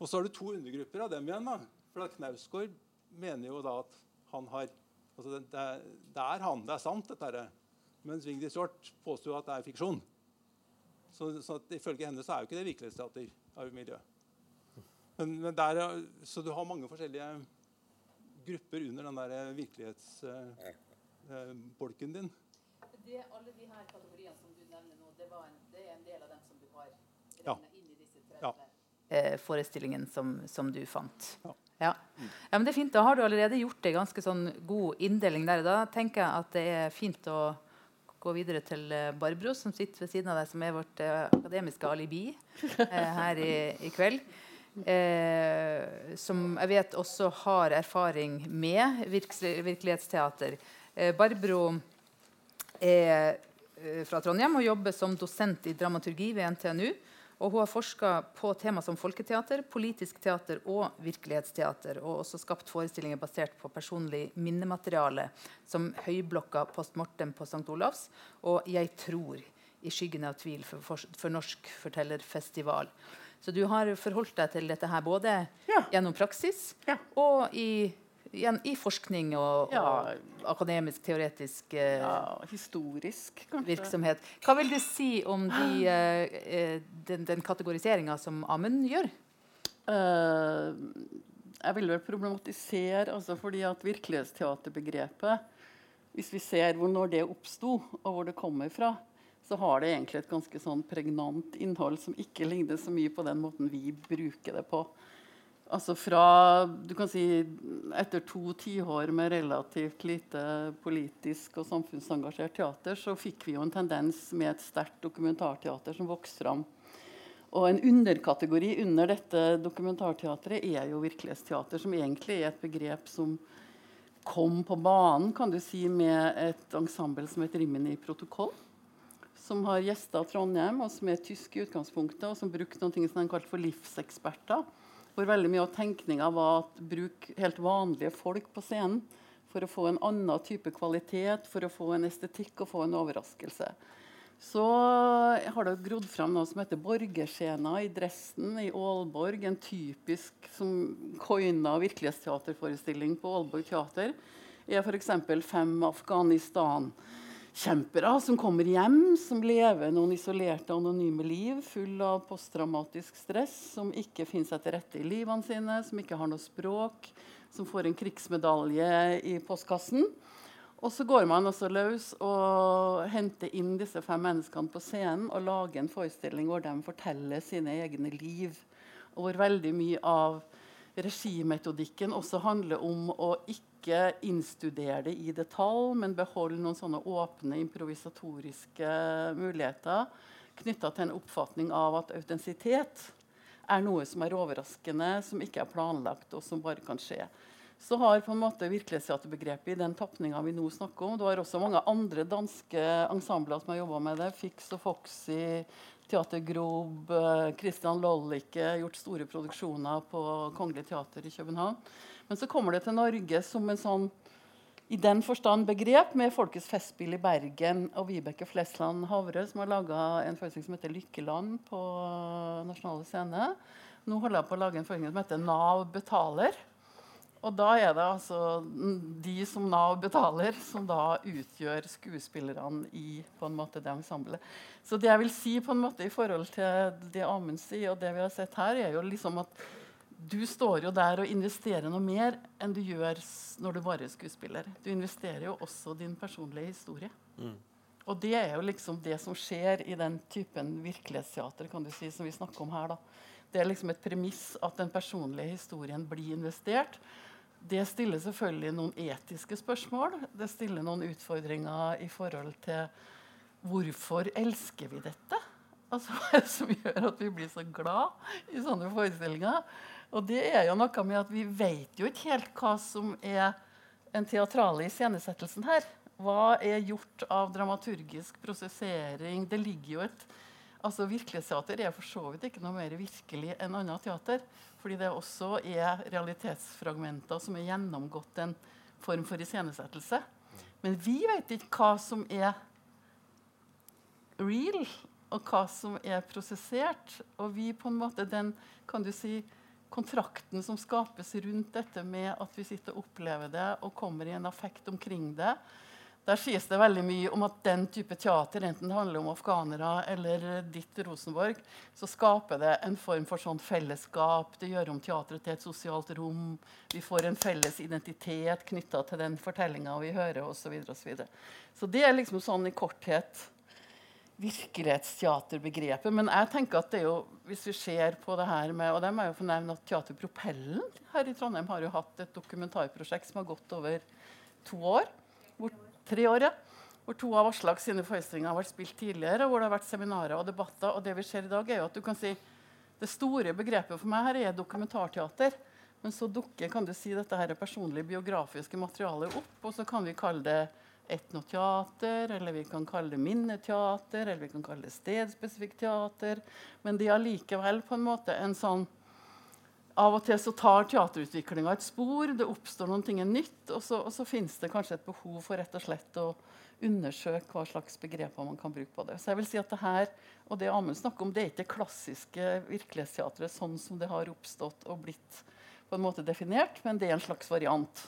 Og så har du to undergrupper av dem igjen. da. For Knausgård mener jo da at han har altså det, det, er, det, er, han, det er sant, dette her. Mens Vigdis Hjorth påstår at det er fiksjon. Så, så ifølge henne så er jo ikke det virkelighetsteater av miljøet. Men, men der, så du har mange forskjellige grupper under den der virkelighetsbolken uh, din. Det, alle de her kategoriene som du nevner nå, det, en, det er en del av dem som du har regna ja. inn i disse 30 ja. eh, forestillingene som, som, du fant. Ja. Ja. ja. men det er fint. Da har du allerede gjort en ganske sånn god inndeling der. Da tenker jeg at det er fint å gå videre til eh, Barbro, som sitter ved siden av deg, som er vårt eh, akademiske alibi eh, her i, i kveld. Uh, som jeg vet også har erfaring med virkelighetsteater. Barbro er fra Trondheim og jobber som dosent i dramaturgi ved NTNU. Og hun har forska på tema som folketeater, politisk teater og virkelighetsteater. Og også skapt forestillinger basert på personlig minnemateriale, som Høyblokka post mortem på St. Olavs og Jeg tror i skyggen av tvil for, for, for Norsk fortellerfestival. Så du har forholdt deg til dette her både ja. gjennom praksis ja. og i igjen, i forskning og, ja. og akademisk, teoretisk eh, Historisk, kanskje. virksomhet. Hva vil du si om de, [gasps] eh, eh den, den kategoriseringa som Amund gjør? Uh, jeg vil vel problematisere altså fordi at virkelighetsteaterbegrepet Hvis vi ser hvor når det oppsto, og hvor det kommer fra, så har det egentlig et ganske sånn pregnant innhold som ikke ligner så mye på den måten vi bruker det på. Altså fra du kan si, Etter to tiår med relativt lite politisk og samfunnsengasjert teater, så fikk vi jo en tendens med et sterkt dokumentarteater som vokste fram. Og en underkategori under dette dokumentarteatret er jo virkelighetsteater, som egentlig er et begrep som kom på banen kan du si, med et ensemble som heter Rimini Protokoll. Som har gjesta Trondheim, og som er tysk i utgangspunktet, og som brukte noe som de kalte for livseksperter hvor veldig mye av tenkninga var at bruk helt vanlige folk på scenen for å få en annen type kvalitet, for å få en estetikk og få en overraskelse. Så har det grodd fram noe som heter Borgerscena i Dresden, i Aalborg. En typisk som coina virkelighetsteaterforestilling på Aalborg teater er f.eks. fem Afghanistan kjempere som kommer hjem, som lever noen isolerte, anonyme liv full av posttraumatisk stress, som ikke finner seg til rette i livene sine, som ikke har noe språk, som får en krigsmedalje i postkassen. Og så går man også løs og henter inn disse fem menneskene på scenen og lager en forestilling hvor de forteller sine egne liv. Og hvor veldig mye av regimetodikken også handler om å ikke innstudere det i detalj, men beholde noen sånne åpne, improvisatoriske muligheter knytta til en oppfatning av at autentisitet er noe som er overraskende, som ikke er planlagt, og som bare kan skje så har på en måte virkelighetsteaterbegrepet i den tapninga vi nå snakker om Du har også mange andre danske ensembler som har jobba med det. Fix og Foxy, Teater Grob, eh, Christian Lollicke, gjort store produksjoner på Kongelig Teater i København. Men så kommer det til Norge som en sånn i den forstand begrep med Folkets festspill i Bergen og Vibeke Flesland Havre, som har laga en forestilling som heter 'Lykkeland' på Nasjonale Scene. Nå holder jeg på å lage en forestilling som heter 'Nav betaler'. Og da er det altså de som Nav betaler, som da utgjør skuespillerne i på en måte det ensemblet. Så det jeg vil si på en måte i forhold til det Amund sier, og det vi har sett her, er jo liksom at du står jo der og investerer noe mer enn du gjør når du bare er skuespiller. Du investerer jo også din personlige historie. Mm. Og det er jo liksom det som skjer i den typen virkelighetsteater kan du si, som vi snakker om her. da. Det er liksom et premiss at den personlige historien blir investert. Det stiller selvfølgelig noen etiske spørsmål. Det stiller noen utfordringer i forhold til hvorfor elsker vi dette? Altså, Hva er det som gjør at vi blir så glad i sånne forestillinger? Og det er jo noe med at vi vet jo ikke helt hva som er en teatrale iscenesettelsen her. Hva er gjort av dramaturgisk prosessering? Det ligger jo et altså Virkelighetsteater er for så vidt ikke noe mer virkelig enn annet teater. Fordi det også er realitetsfragmenter som er gjennomgått en form for iscenesettelse. Men vi vet ikke hva som er real, og hva som er prosessert. Og vi på en måte den kan du si, kontrakten som skapes rundt dette med at vi sitter og opplever det og kommer i en affekt omkring det, der sies det veldig mye om at den type teater, enten det handler om afghanere eller ditt Rosenborg, så skaper det en form for sånn fellesskap. Det gjør om teatret til et sosialt rom. Vi får en felles identitet knytta til den fortellinga vi hører osv. Så, videre, og så, så det er liksom sånn i korthet virkelighetsteaterbegrepet. Men jeg tenker at det er jo, hvis vi ser på det her med og dem er jo få at Teaterpropellen her i Trondheim har jo hatt et dokumentarprosjekt som har gått over to år. hvor tre år. Ja. Hvor to av Aslak sine forestillinger har vært spilt tidligere, hvor det har vært seminarer og debatter. Og det vi ser i dag er jo at du kan si Det store begrepet for meg her er dokumentarteater. Men så dukker kan du si, dette her personlige biografiske materialet opp, og så kan vi kalle det etnoteater, eller vi kan kalle det minneteater, eller vi kan kalle det stedspesifikt teater. Men de er allikevel på en måte en sånn av og til så tar teaterutviklinga et spor, det oppstår noe nytt, og så, og så fins det kanskje et behov for rett og slett å undersøke hva slags begreper man kan bruke på det. Så jeg vil si at det her, og det Amund snakker om, det er ikke det klassiske virkelighetsteatret sånn som det har oppstått og blitt på en måte definert, men det er en slags variant.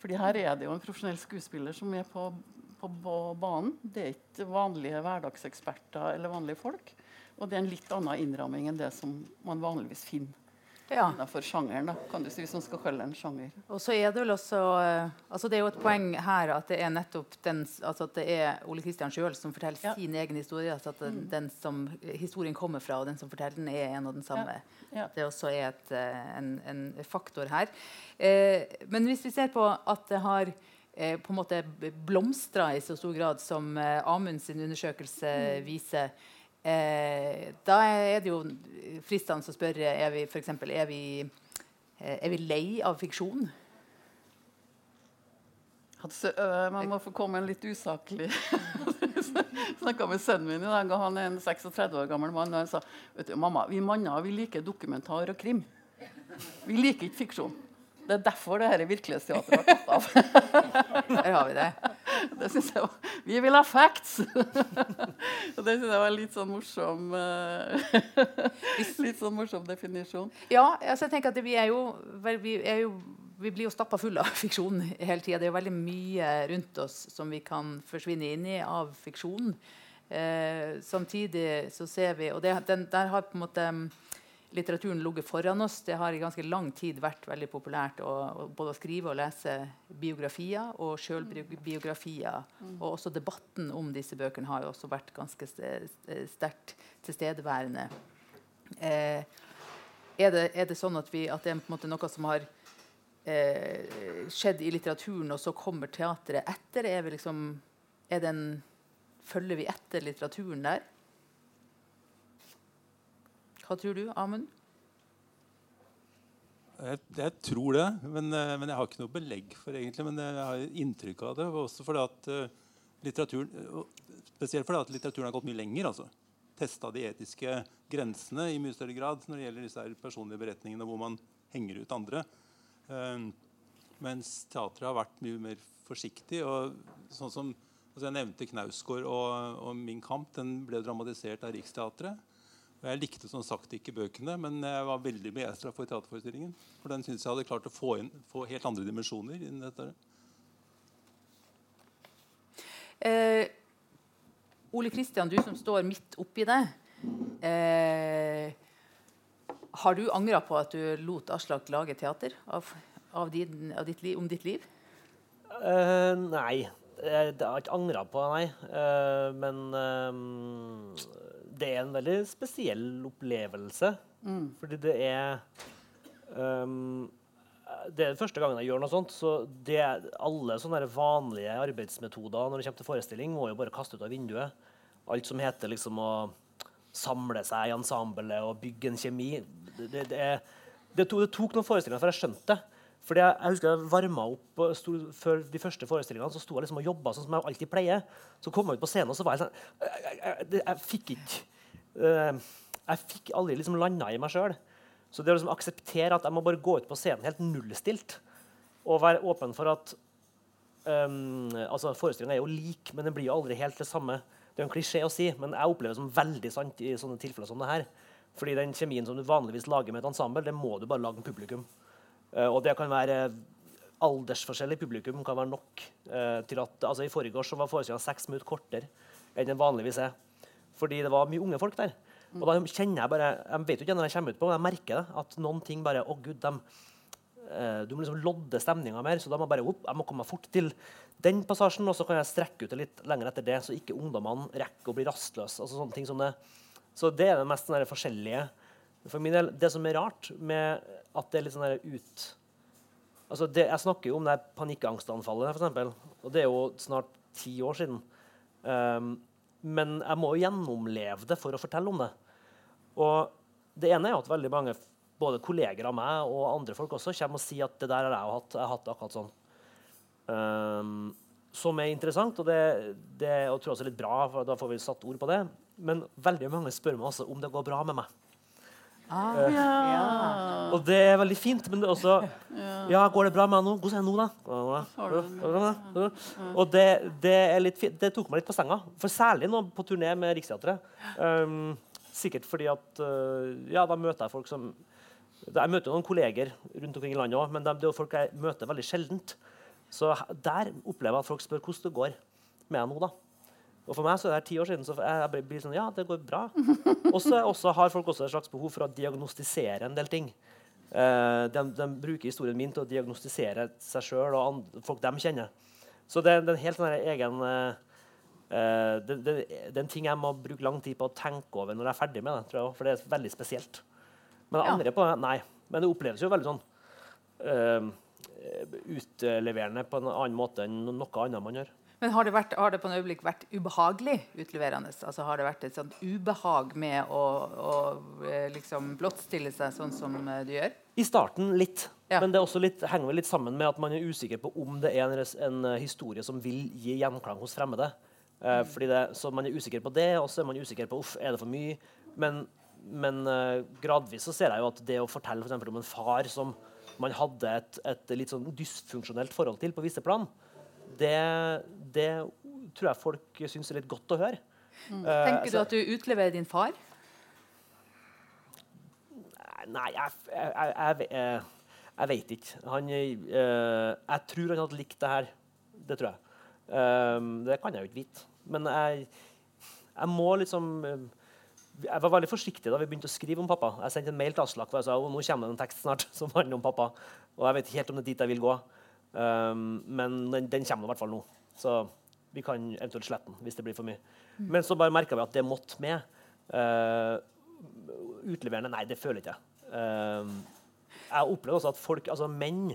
Fordi her er det jo en profesjonell skuespiller som er på, på, på banen. Det er ikke vanlige hverdagseksperter eller vanlige folk. Og det er en litt annen innramming enn det som man vanligvis finner ja. innenfor sjangeren, da, kan du si, hvis man skal kalle det en sjanger. Og så er Det vel også, uh, altså det er jo et poeng her at det er nettopp den, altså at det er Ole Kristian sjøl som forteller ja. sin egen historie. altså at den, mm. den, som historien kommer fra, og den som forteller den, er en og den samme. Ja. Det også er et, uh, en, en, faktor her. Eh, men hvis vi ser på at det har på en måte blomstra i så stor grad som Amund sin undersøkelse mm. viser, Eh, da er det jo fristende å spørre er vi, for eksempel, er vi, eh, er vi lei av fiksjon. Altså, øh, man må få komme en litt usaklig [laughs] snakka med sønnen min i dag. Han er en 36 år gammel mann. Og han sa vet du, mamma, vi manner vi liker dokumentar og krim. Vi liker ikke fiksjon. Det er derfor det dette virkelighetsteatret har tatt av. Der har vi det. Det synes jeg var, Vi vil ha facts! [laughs] Og det syns jeg var litt sånn morsom [laughs] uh, Litt sånn morsom definisjon. Ja, altså jeg tenker at vi er jo, vi er jo vi blir jo stappa fulle av [laughs] fiksjon hele tida. Det er jo veldig mye rundt oss som vi kan forsvinne inn i av fiksjon. Eh, samtidig så ser vi Og det, den, der har på en måte litteraturen ligget foran oss. Det har i ganske lang tid vært veldig populært å, å både å skrive og lese biografier og sjølbiografier. Mm. Og også debatten om disse bøkene har jo også vært ganske sterkt tilstedeværende. Eh, er, det, er, det, sånn at, vi, at det er noe som har eh, skjedd i litteraturen, og så kommer teatret etter? Er, vi liksom, er det en Følger vi etter litteraturen der? Hva tror du, Amund? Jeg, jeg, tror det, men, eh, men, jeg har ikke noe belegg for egentlig, men jeg har inntrykk av det. Også fordi at uh, litteraturen, Spesielt fordi at litteraturen har gått mye lenger. altså. Testa de etiske grensene i mye større grad når det gjelder disse personlige beretningene hvor man henger ut andre. Uh, mens teatret har vært mye mer forsiktig. og sånn som Altså jeg nevnte Knausgård og, og, Min kamp. Den ble dramatisert av Riksteatret. Og jeg likte som sagt ikke bøkene, men jeg var veldig begeistra for teaterforestillingen. For den syns jeg hadde klart å få, inn, få helt andre dimensjoner inn i dette. Eh, Ole Kristian, du som står midt oppi det. Eh, har du angra på at du lot Aslak lage teater av, av, din, av ditt liv, om ditt liv? Eh, nei, jeg, det har ikke angra på, nei. Uh, men uh, det er en veldig spesiell opplevelse. Mm. Fordi det er um, Det er første gangen jeg gjør noe sånt. Så det, alle sånne vanlige arbeidsmetoder når det kommer til forestilling, må jo bare kaste ut av vinduet. Alt som heter liksom å samle seg i ensemblet og bygge en kjemi. Det, det, det, det tok, noen forestillinger før jeg skjønte det. Fordi jeg, jeg husker jeg varma opp stod, Før de første forestillingene så sto jeg liksom og jobba sånn som jeg alltid pleier. Så kom jeg ut på scenen, og så var jeg sånn Jeg, jeg, jeg, fikk ikke uh, Jeg fikk aldri liksom landa i meg sjøl. Så det å liksom akseptere at jeg må bare gå ut på scenen helt nullstilt og være åpen for at um, altså Forestillinga er jo lik, men den blir jo aldri helt det samme. Det er en klisjé å si, men jeg opplever det som veldig sant i sånne tilfeller som det her. Fordi den kjemien som du vanligvis lager med et ensemble, det må du bare lage med publikum. Eh, og det kan være aldersforskjell i publikum kan være nok uh, til at altså I forgårs var forestillinga seks minutter kortere enn den vanligvis er. Fordi det var mye unge folk der. Og da kjenner Jeg bare, jeg vet jo ikke når jeg kommer ut på, men jeg merker det, at noen ting bare Å, gud, de, uh, Du må liksom lodde stemninga mer. Så da må jeg bare opp, jeg må komme fort til den passasjen, og så kan jeg strekke ut det litt lenger etter det, så ikke ungdommene rekker å bli rastløse. Altså sånne ting som det. Så det er det mest sånn forskjellige. For min del, Det som er rart med at det er litt sånn ut altså det, Jeg snakker jo om det panikkangstanfallet, f.eks. Og det er jo snart ti år siden. Um, men jeg må jo gjennomleve det for å fortelle om det. Og det ene er jo at veldig mange både kolleger av meg og andre folk også kommer og sier at det der har jeg hatt. Jeg har hatt det akkurat sånn. Um, som er interessant, og det, det og tror jeg også er litt bra, for da får vi satt ord på det. Men veldig mange spør meg også om det går bra med meg. Ah, ja. Og det er veldig fint, men det er også Ja, går det bra med deg nå? Hvordan er hun nå, da? Og det, det, litt, det, tok meg litt på senga. For særlig nå på turné med Riksteatret. Um, sikkert fordi at uh, Ja, da møter jeg folk som Jeg møter noen kolleger rundt omkring i landet òg, men det er jo folk jeg møter veldig sjeldent. Så der opplever jeg at folk spør hvordan det går med deg nå. da. Og For meg så er det ti år siden, så jeg blir sånn Ja, det går bra. [laughs] Og så har folk også et slags behov for å diagnostisere en del ting. Uh, de, de, bruker historien min til å diagnostisere seg sjøl og andre, folk de kjenner. Så det, det er en helt sånn egen uh, det, det, det, er en ting jeg må bruke lang tid på å tenke over når jeg er ferdig med det. tror jeg, For det er veldig spesielt. Men det andre på nei. Men det oppleves jo veldig sånn uh, utleverende på en annen måte enn noe annet man gjør. Men har det, vært, har det, på en øyeblikk vært ubehagelig utleverende? Altså Har det vært et sånt ubehag med å, å eh, liksom blottstille seg sånn som eh, du gjør? I starten litt. Ja. Men det litt, henger litt sammen med at man er usikker på om det er en, en eh, historie som vil gi gjenklang hos fremmede. Uh, fordi det, så man er usikker på det, og så er man usikker på uff, er det for mye. Men, men uh, gradvis så ser jeg jo at det å fortelle for om en far som man hadde et, et litt sånn dysfunksjonelt forhold til på visse plan, det, det tror jeg folk syns er litt godt å høre. Mm. Uh, Tenker du at du utleverer din far? Nei, jeg, jeg, jeg, Jeg vet ikke. Han, eh, jeg tror han hadde likt det her. Det tror jeg. Eh, det kan jeg jo ikke vite. Men jeg, jeg må liksom eh, Jeg var veldig forsiktig da vi begynte å skrive om pappa. Jeg sendte en mail til Aslak og jeg sa at nå kommer det en tekst snart [laughs] som handler om pappa. Og jeg vet ikke helt om det er dit jeg vil gå. Um, men den, den kommer i hvert fall nå. Så vi kan eventuelt slette den hvis det blir for mye. Men så bare merka vi at det måtte med. Uh, utleverende Nei, det føler ikke jeg. Uh, jeg opplevde også at folk, altså menn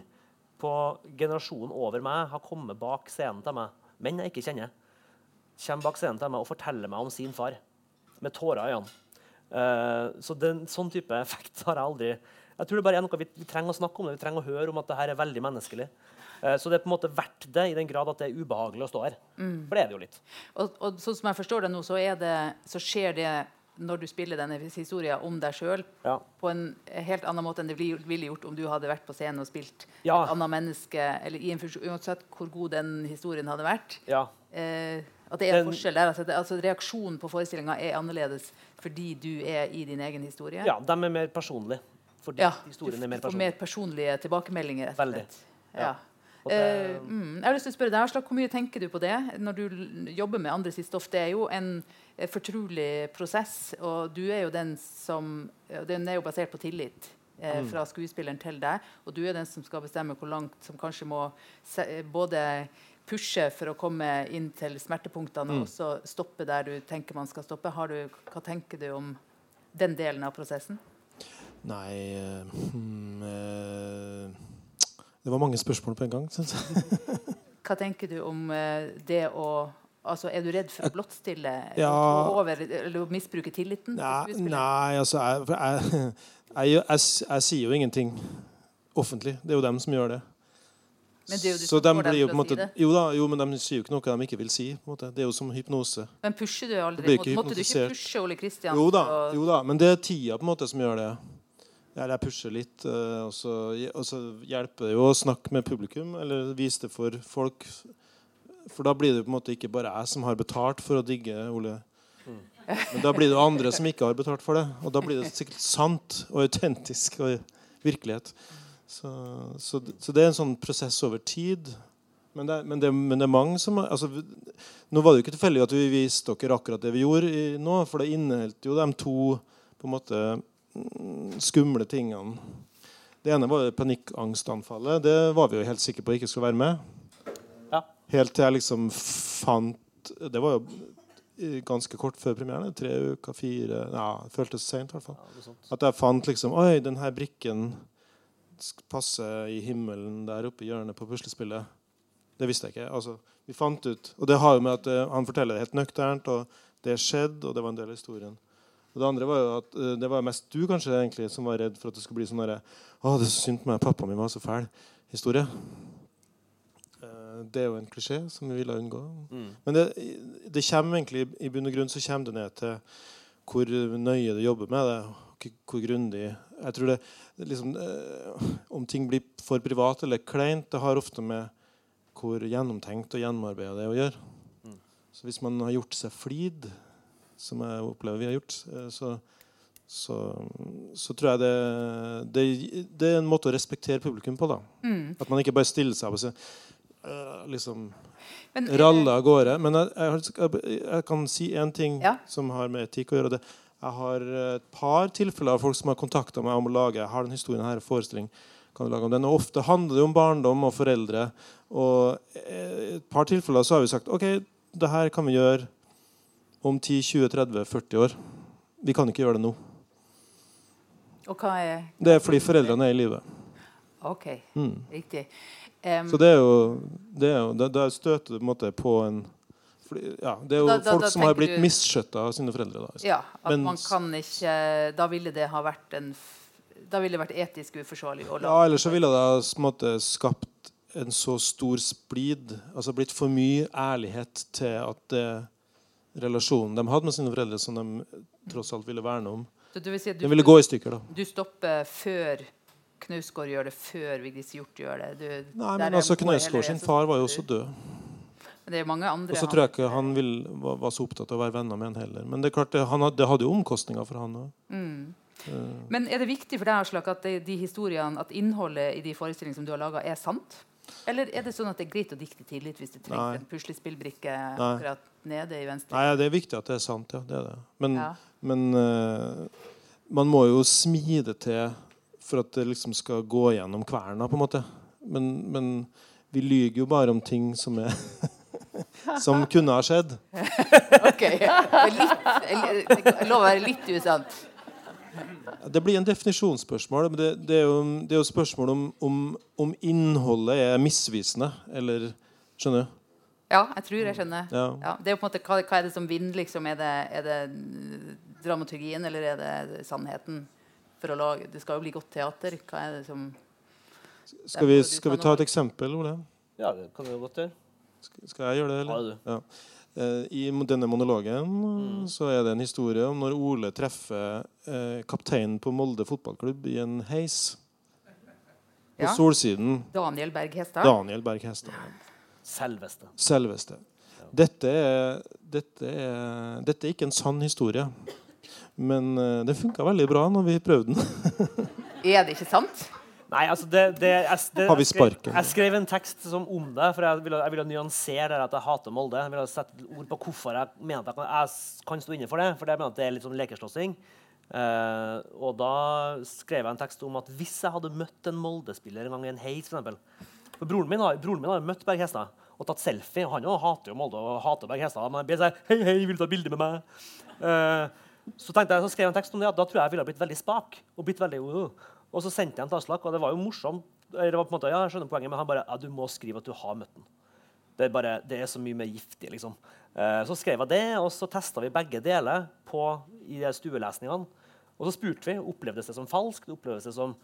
på generasjonen over meg har kommet bak scenen til meg. Menn jeg ikke kjenner. Kommer bak scenen til meg og forteller meg om sin far. Med tårer i øynene. Uh, så den, sånn type effekt har jeg aldri Jeg tror det bare er noe vi, vi, trenger å snakke om det. Vi trenger å høre om at det her er veldig menneskelig. Uh, så det er på en måte verdt det i den grad at det er ubehagelig å stå her. Mm. For det er det jo litt. Og, og sånn som jeg forstår det nå, så, er det, så skjer det når du spiller denne historien om deg sjøl Ja. på en helt annen måte enn det ville gjort om du hadde vært på scenen og spilt Ja. et annet menneske, eller i en funksjon, uansett hvor god den historien hadde vært. Ja. Eh, at det er en forskjell der. Altså, det, altså Reaksjonen på forestillinga er annerledes fordi du er i din egen historie. ja, de er mer personlige. Fordi Ja, historien er du mer får mer personlige tilbakemeldinger. Veldig. Ja. Ja. Det- Eh, mm, jeg har lyst til å spørre deg, Aslak, Hvor mye tenker du på det når du jobber med andre sitt stoff? Det er jo en eh, fortrolig prosess, og du er jo den som Den er jo basert på tillit eh, Mm. fra skuespilleren til deg. Og du er den som skal bestemme hvor langt som kanskje må se, eh, både pushe for å komme inn til smertepunktene Mm. og så stoppe der du tenker man skal stoppe. Har du, hva tenker du om den delen av prosessen? Nei øh, eh, Det var mange spørsmål på en gang. Synes jeg. [laughs] Hva tenker du om eh, det å Altså, Er du redd for å blottstille Ja. over, eller misbruke tilliten? til Nei, nei altså jeg, jeg, [laughs] jeg, jeg, sier jo ingenting offentlig. Det er jo dem som gjør det. Men det er jo du Så som de får dem til på å måte, si det. jo, da, jo, men de sier jo ikke noe de ikke vil si. Det er jo som hypnose. Men pusher du aldri? Måtte, du ikke pushe Ole Kristian? Jo da, jo da, men det er tida på en måte som gjør det. Jeg pusher litt, eh, og så, hjelper det jo å snakke med publikum, eller vise det for folk. For da blir det på en måte ikke bare jeg som har betalt for å digge Ole. Men da blir det andre som ikke har betalt for det. Og da blir det sikkert sant og autentisk og virkelighet. Så, så, så det er en sånn prosess over tid. Men det, men det, men det er mange som altså, Nå var det jo ikke tilfeldig at vi viste dere akkurat det vi gjorde i, nå, for det inneholdt jo de to på en måte skumle tingene. Det ene var panikkangstanfallet. Det var vi jo helt sikre på ikke skulle være med. Ja. Helt til jeg liksom fant Det var jo ganske kort før premieren. Tre uker, fire Ja, det føltes seint i hvert fall. Ja. At jeg fant liksom Oi, den her brikken passer i himmelen der oppe i hjørnet på puslespillet. Det visste jeg ikke. Altså, vi fant ut, Og det har jo med at eh, han forteller det helt nøkternt, og det skjedde, og det var en del av historien. Og Det andre var jo at eh, det var mest du kanskje egentlig som var redd for at det skulle bli sånn derre Å, det er så synd på meg, pappaen min var så fæl. Historie. Eh, Det er jo en klisjé som vi ville unngå. Mm. Men det, det kommer egentlig, i bunn og grunn så kommer det ned til hvor nøye du jobber med det. hvor- Hvor grundig Jeg tror det, det liksom, eh, Om ting blir for privat eller kleint, det har ofte med hvor gjennomtenkt og gjennomarbeida det er å gjøre. Mm. Så hvis man har gjort seg flid, som jeg opplever vi har gjort, eh, så, så, så tror jeg det, det, det er en måte å respektere publikum på. da. Mm. At man ikke bare stiller seg opp og sier øh, liksom Men er ralle av gårde. Men jeg, jeg, jeg, jeg kan si én ting Ja. som har med etikk å gjøre. Det. Jeg har et par tilfeller av folk som har kontakta meg om å lage jeg har den historien her, forestilling. Kan du lage om den? Og ofte handler det om barndom og foreldre. Og i et par tilfeller så har vi sagt OK, det her kan vi gjøre om 10-20-30-40 år. Vi kan ikke gjøre det nå. Og hva er Det er fordi foreldrene er i live. OK, Mm. riktig. Em, Så det er jo, det er jo da støter du på en måte på en ja, Det er jo Da- da- folk da som har blitt du- misskjøtta av sine foreldre. Da. ja, at Men- man kan ikke Da ville det ha vært en Da ville det vært etisk uforsvarlig Ja, Ellers så ville det ha måte, skapt en så stor splid, altså blitt for mye ærlighet til at det, relasjonen de hadde med sine foreldre, som de tross alt ville verne om, Så du vil si den ville gå i stykker. da. du stopper før Knausgård gjør det, før Vigdis Hjorth gjør det? Du, Nei, men altså Knausgård sin far var jo også død. Men det er mange andre Og så tror jeg ikke han vil, var, var så opptatt av å være venner med han heller. Men det er klart, det, han hadde, det hadde jo omkostninger for han òg. Mm. Men er det viktig for deg Aslak, at de, de historiene, at innholdet i de forestillingene som du har laga, er sant? Eller er det sånn at det er greit å dikte til litt hvis du trenger en puslespillbrikke akkurat nede i venstre? Nei, det er viktig at det er sant, ja. Det er det. Men, Ja. men uh, man må jo smi det til for at det liksom skal gå gjennom kverna, på en måte. Men, men vi lyver jo bare om ting som er [laughs] Som kunne ha skjedd. [laughs] Ok, litt, lover å være litt usant. Det blir en definisjonsspørsmål. men Det, det, er, jo, det er jo spørsmål om, om, om innholdet er misvisende, eller Skjønner du? Ja, jeg tror jeg skjønner. Ja. Ja, det er jo på en måte, hva, hva er det som vinner? Liksom? Er, det, er det dramaturgien, eller er det sannheten? For å lage, det skal jo bli godt teater. Hva er det som Skal vi, skal vi ta et eksempel, Ole? Ja, det kan vi jo godt gjøre. Skal- Skal jeg gjøre det, Ja, eller? Ja. Eh, I denne monologen så er det en historie om når Ole treffer eh, kapteinen på Molde fotballklubb i en heis. På Ja. solsiden Daniel Berg Hestad? Daniel Berg Hestad. Selveste. Selveste. Dette er, dette, er, dette er ikke en sann historie. Men eh, det funka veldig bra når vi prøvde den. [laughs] Er det ikke sant? Nei, altså det, det, jeg, det, Har vi jeg skrev- sparken? Jeg skrev en tekst som om det, for jeg ville, jeg ville nyansere at jeg hater Molde. Jeg ville sette ord på hvorfor jeg mener at jeg kan, jeg kan stå inne for det. For jeg mener at det er litt sånn lekeslåssing. Eh, og da skrev jeg en tekst om at hvis jeg hadde møtt en Molde-spiller en gang i en heis, for eksempel for broren min, har, broren min har møtt Berg Hestad og tatt selfie. og Han også hater jo Molde og hater Berg Hestad. Men ber seg hei, hei, vil du ta bilde med meg? Uh, så jeg, så skrev jeg en tekst om det, at da tror jeg jeg ville blitt veldig spak. Og blitt veldig uh. Og så sendte jeg en til Aslak, og det var jo morsomt. Det var på en måte, ja, jeg skjønner poenget, men han bare ja, du må skrive at du har møtt den. Det er, bare, det er så mye mer giftig, liksom. Uh, så skrev jeg det, og så testa vi begge deler på, i de stuelesningene. Og så spurte vi opplevdes det som falskt, opplevdes det som,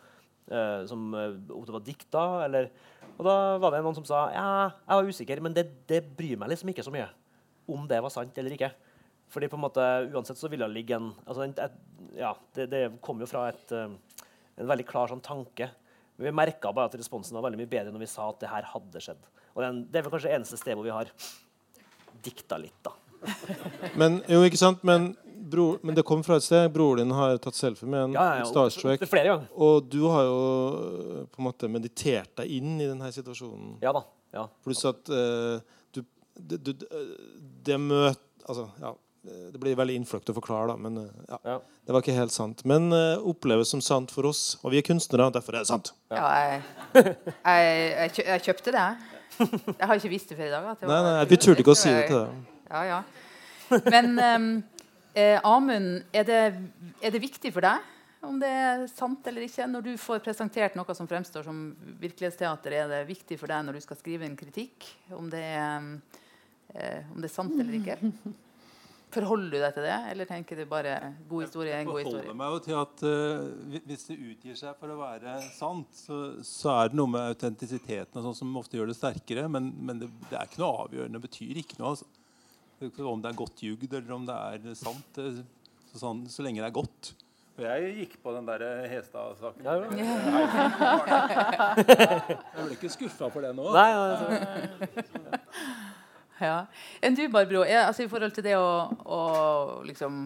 eh, som eh, om det var dikta. Eller, og da var det noen som sa ja, jeg var usikker, men det, det bryr meg liksom ikke så mye om det var sant eller ikke. Fordi på en måte, uansett så ville det ligge en altså en, et, ja, det, det kom jo fra et, eh, en veldig klar sånn tanke. Men vi merka bare at responsen var veldig mye bedre når vi sa at det her hadde skjedd. Og den, det er vel kanskje det eneste stedet hvor vi har dikta litt, da. Men, jo, ikke sant? Men, bror, men det kom fra et sted. Broren din har tatt selfie med en Ja, ja, ja, starstruck. flere ganger. Og du har jo øh, på en måte meditert deg inn i denne situasjonen. Ja da. Ja. Pluss at uh, du, det, du, det møt... Altså, ja. Det blir veldig innfløkt å forklare, da, men ja, Ja. det var ikke helt sant. Men uh, oppleves som sant for oss. Og vi er kunstnere, derfor er det sant. Ja, jeg, jeg, jeg, jeg kjøpte det. Jeg har ikke visst det før i dag. at det Nei, var- nei, Vi turte ikke å si det til deg. Ja, ja. Men ehm, eh, Amund, er det, er det viktig for deg om det er sant eller ikke? Når du får presentert noe som fremstår som virkelighetsteater, er det viktig for deg når du skal skrive en kritikk? Om det er, eh, om det er sant eller ikke? Forholder du deg til det, eller tenker du bare god historie er en god Jeg forholder meg jo til at uh, Hvis det utgir seg for å være sant, så, så er det noe med autentisiteten og sånn som ofte gjør det sterkere. Men, men det, det er ikke noe avgjørende. Det betyr ikke noe. Altså. Om det er godt jugd eller om det er sant. Så, sånn, så lenge det er godt. Og jeg gikk på den der Hestad-saken. Ja. [laughs] Jeg ble ikke skuffa for det nå. Nei, altså, Ja. Enn du, Barbro, altså, i forhold til det å, å liksom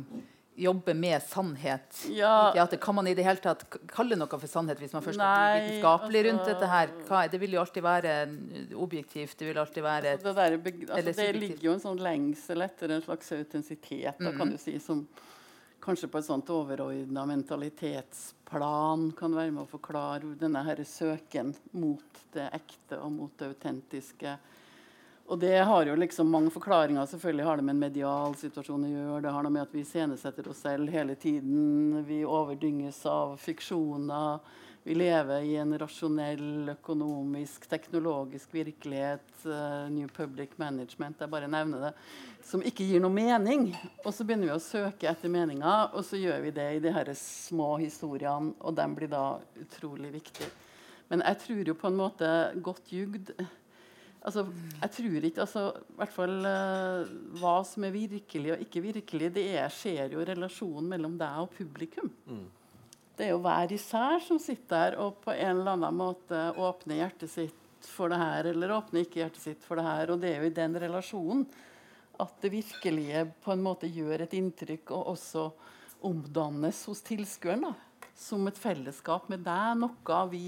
jobbe med sannhet Ja. teater, kan man i det hele tatt kalle noe for sannhet hvis man først Nei, bli vitenskapelig rundt altså- dette her? Hva, det vil jo alltid være objektivt. Det vil alltid være Altså, det, der, altså, det ligger jo en sånn lengsel etter en slags autentisitet, mm. kan du si, som kanskje på et sånt overordna mentalitetsplan kan være med å forklare denne her søken mot det ekte og mot det autentiske. Og det har jo liksom mange forklaringer. Selvfølgelig har det med en medial situasjon å gjøre. Det har noe med at vi iscenesetter oss selv hele tiden. Vi overdynges av fiksjoner. Vi lever i en rasjonell, økonomisk, teknologisk virkelighet. Uh, New Public Management, jeg bare nevner det. Som ikke gir noe mening. Og så begynner vi å søke etter meninga, og så gjør vi det i de her små historiene, og de blir da utrolig viktige. Men jeg tror jo på en måte godt jugd Altså, jeg tror ikke altså, i hvert fall uh, Hva som er virkelig og ikke virkelig, det er, skjer jo relasjonen mellom deg og publikum. Det er jo hver især som sitter der og på en eller annen måte åpner hjertet sitt for det her, eller åpner ikke hjertet sitt for det her. Og det er jo i den relasjonen at det virkelige på en måte gjør et inntrykk, og også omdannes hos tilskueren. da, Som et fellesskap med deg. Noe vi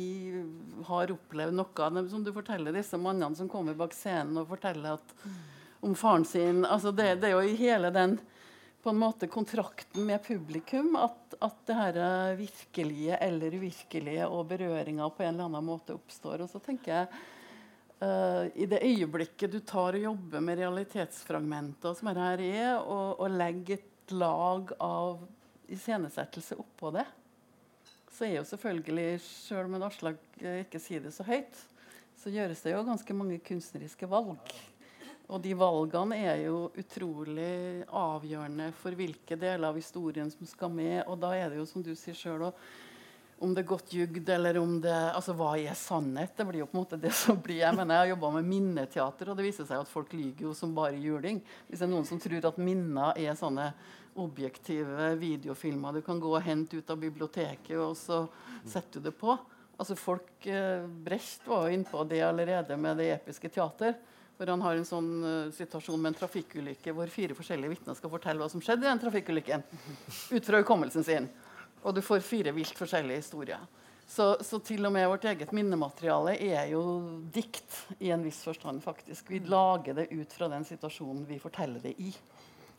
har opplevd. Noe som du forteller disse mannene som kommer bak scenen og forteller at, om faren sin. altså det, det er jo i hele den på en måte kontrakten med publikum at, at det her virkelige eller uvirkelige og berøringa på en eller annen måte oppstår. Og så tenker jeg uh, I det øyeblikket du tar og jobber med realitetsfragmenter, som her er, og, og legger et lag av iscenesettelse oppå det, så er jo selvfølgelig, sjøl om en Aslak eh, ikke sier det så høyt, så gjøres det jo ganske mange kunstneriske valg. Og de valgene er jo utrolig avgjørende for hvilke deler av historien som skal med. Og da er det jo, som du sier sjøl om det er godt jugd, eller om det Altså, hva er sannhet? Det blir jo på en måte det som blir Jeg mener, jeg har jobba med minneteater, og det viser seg at folk lyver jo som bare juling. Hvis det er noen som tror at minner er sånne objektive videofilmer du kan gå og hente ut av biblioteket, og så setter du det på. Altså folk eh, Brecht var jo innpå det allerede med det episke teater. Hvor han har en sånn uh, situasjon med en trafikkulykke hvor fire forskjellige vitner skal fortelle hva som skjedde i den trafikkulykken. Ut fra hukommelsen sin. Og du får fire vilt forskjellige historier. Så, så, til og med vårt eget minnemateriale er jo dikt i en viss forstand. faktisk. Vi lager det ut fra den situasjonen vi forteller det i.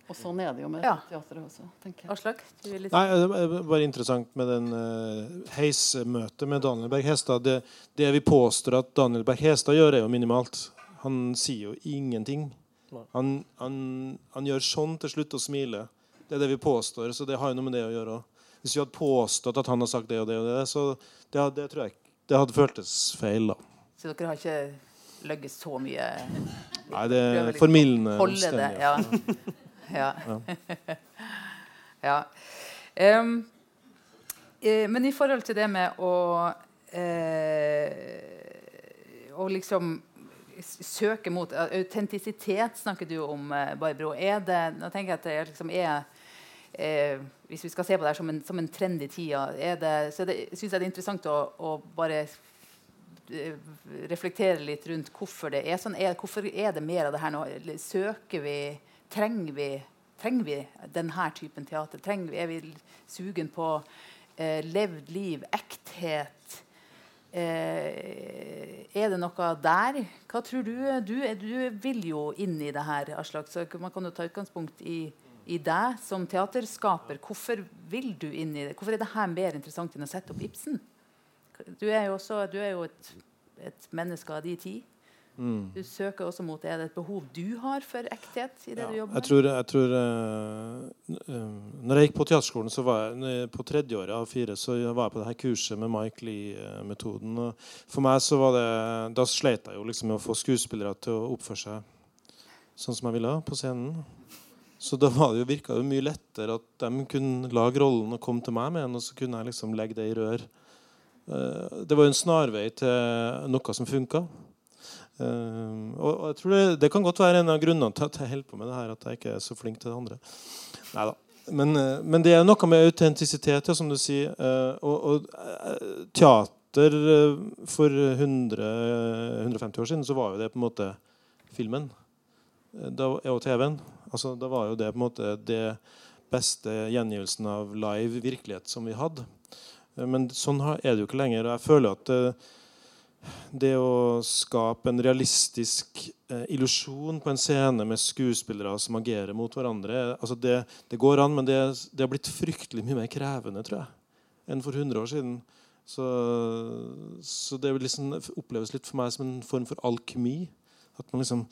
Og sånn er det jo med ja. teatret også. tenker jeg. Aslak? Litt... Nei, det var interessant med den uh, heismøtet med Daniel Berg-Hestad. Det, det, vi påstår at Daniel Berg-Hestad gjør, er jo minimalt. Han sier jo ingenting. Han, han, han, gjør sånn til slutt og smiler. Det er det vi påstår. Så det har jo noe med det å gjøre Hvis vi hadde påstått at han har sagt det og det, og det så det, det tror jeg det hadde føltes feil. da. Så dere har ikke løyet så mye? Nei, det er formildende omstendigheter. Ja. [laughs] ja. [laughs] ja. Um, men i forhold til det med å eh, Å liksom søke mot Autentisitet snakker du om, eh, Barbro. Er det, nå tenker jeg at det liksom er eh, Hvis vi skal se på det som en, som en trend i tida, er det, så det, synes jeg det er interessant å, å bare eh, reflektere litt rundt hvorfor det er sånn. Er, hvorfor er det mer av det her nå? Søker vi Trenger vi, trenger vi denne typen teater? Trenger vi, er vi sugen på eh, levd liv, ekthet? Eh, er det noe der? Hva tror du? du? Du, vil jo inn i det her, Aslak. Så man kan jo ta utgangspunkt i, i deg som teaterskaper. Hvorfor vil du inn i det? Hvorfor er det her mer interessant enn å sette opp Ibsen? Du er jo, også, du er jo et, et menneske av de ti. Mm. Du søker også mot Er det et behov du har for ekthet i det ja, du jobber med? Jeg tror, jeg tror uh, når jeg gikk på teaterskolen, så var jeg på tredjeåret av fire så var jeg på det her kurset med Mike Lee-metoden. For meg så var det Da slet jeg jo liksom med å få skuespillere til å oppføre seg sånn som jeg ville på scenen. Så da var det jo, virka det mye lettere at de kunne lage rollen og komme til meg med den, og så kunne jeg liksom legge det i rør. Uh, det var jo en snarvei til noe som funka. Uh, og, jeg tror det, det, kan godt være en av grunnene til at jeg holder på med det her, at jeg ikke er så flink til det andre. Neida. Men, uh, men det er noe med autentisitet, ja, som du sier. Uh, og, og uh, teater for 100, 150 år siden så var jo det på en måte filmen. Da, og TV-en. Altså, da var jo det på en måte det beste gjengivelsen av live virkelighet som vi hadde. Men sånn er det jo ikke lenger. og jeg føler at det å skape en realistisk eh, illusjon på en scene med skuespillere som agerer mot hverandre altså det, det, går an, men det, det, har blitt fryktelig mye mer krevende tror jeg, enn for 100 år siden. Så, så det liksom oppleves litt for meg som en form for alkemi. At man liksom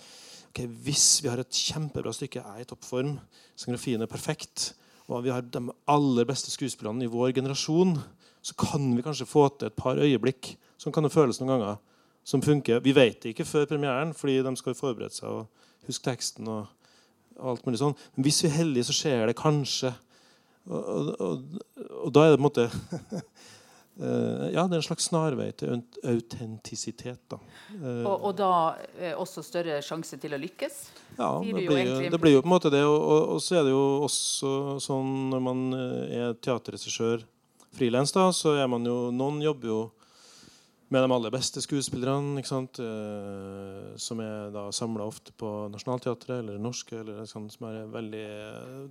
ok, Hvis vi har et kjempebra stykke, er i toppform, scenografien er perfekt, og vi har de aller beste skuespillerne i vår generasjon, så kan vi kanskje få til et par øyeblikk Sånn kan det føles noen ganger. Som funker. Vi vet det ikke før premieren, fordi de skal forberede seg og huske teksten. og alt mulig sånn. Men hvis vi er heldige, så skjer det kanskje. Og, og, og, da er det på en måte Uh, [laughs] ja, det er en slags snarvei til autentisitet. Da. Uh, og, og, da uh, også større sjanse til å lykkes? Ja, det blir, jo, det blir, jo, på en måte det. Og, så er det jo også sånn når man er teaterregissør frilans, så er man jo Noen jobber jo med de aller beste skuespillerne? Eh, som er da samla ofte på Nationaltheatret eller norske. eller sånn, veldig,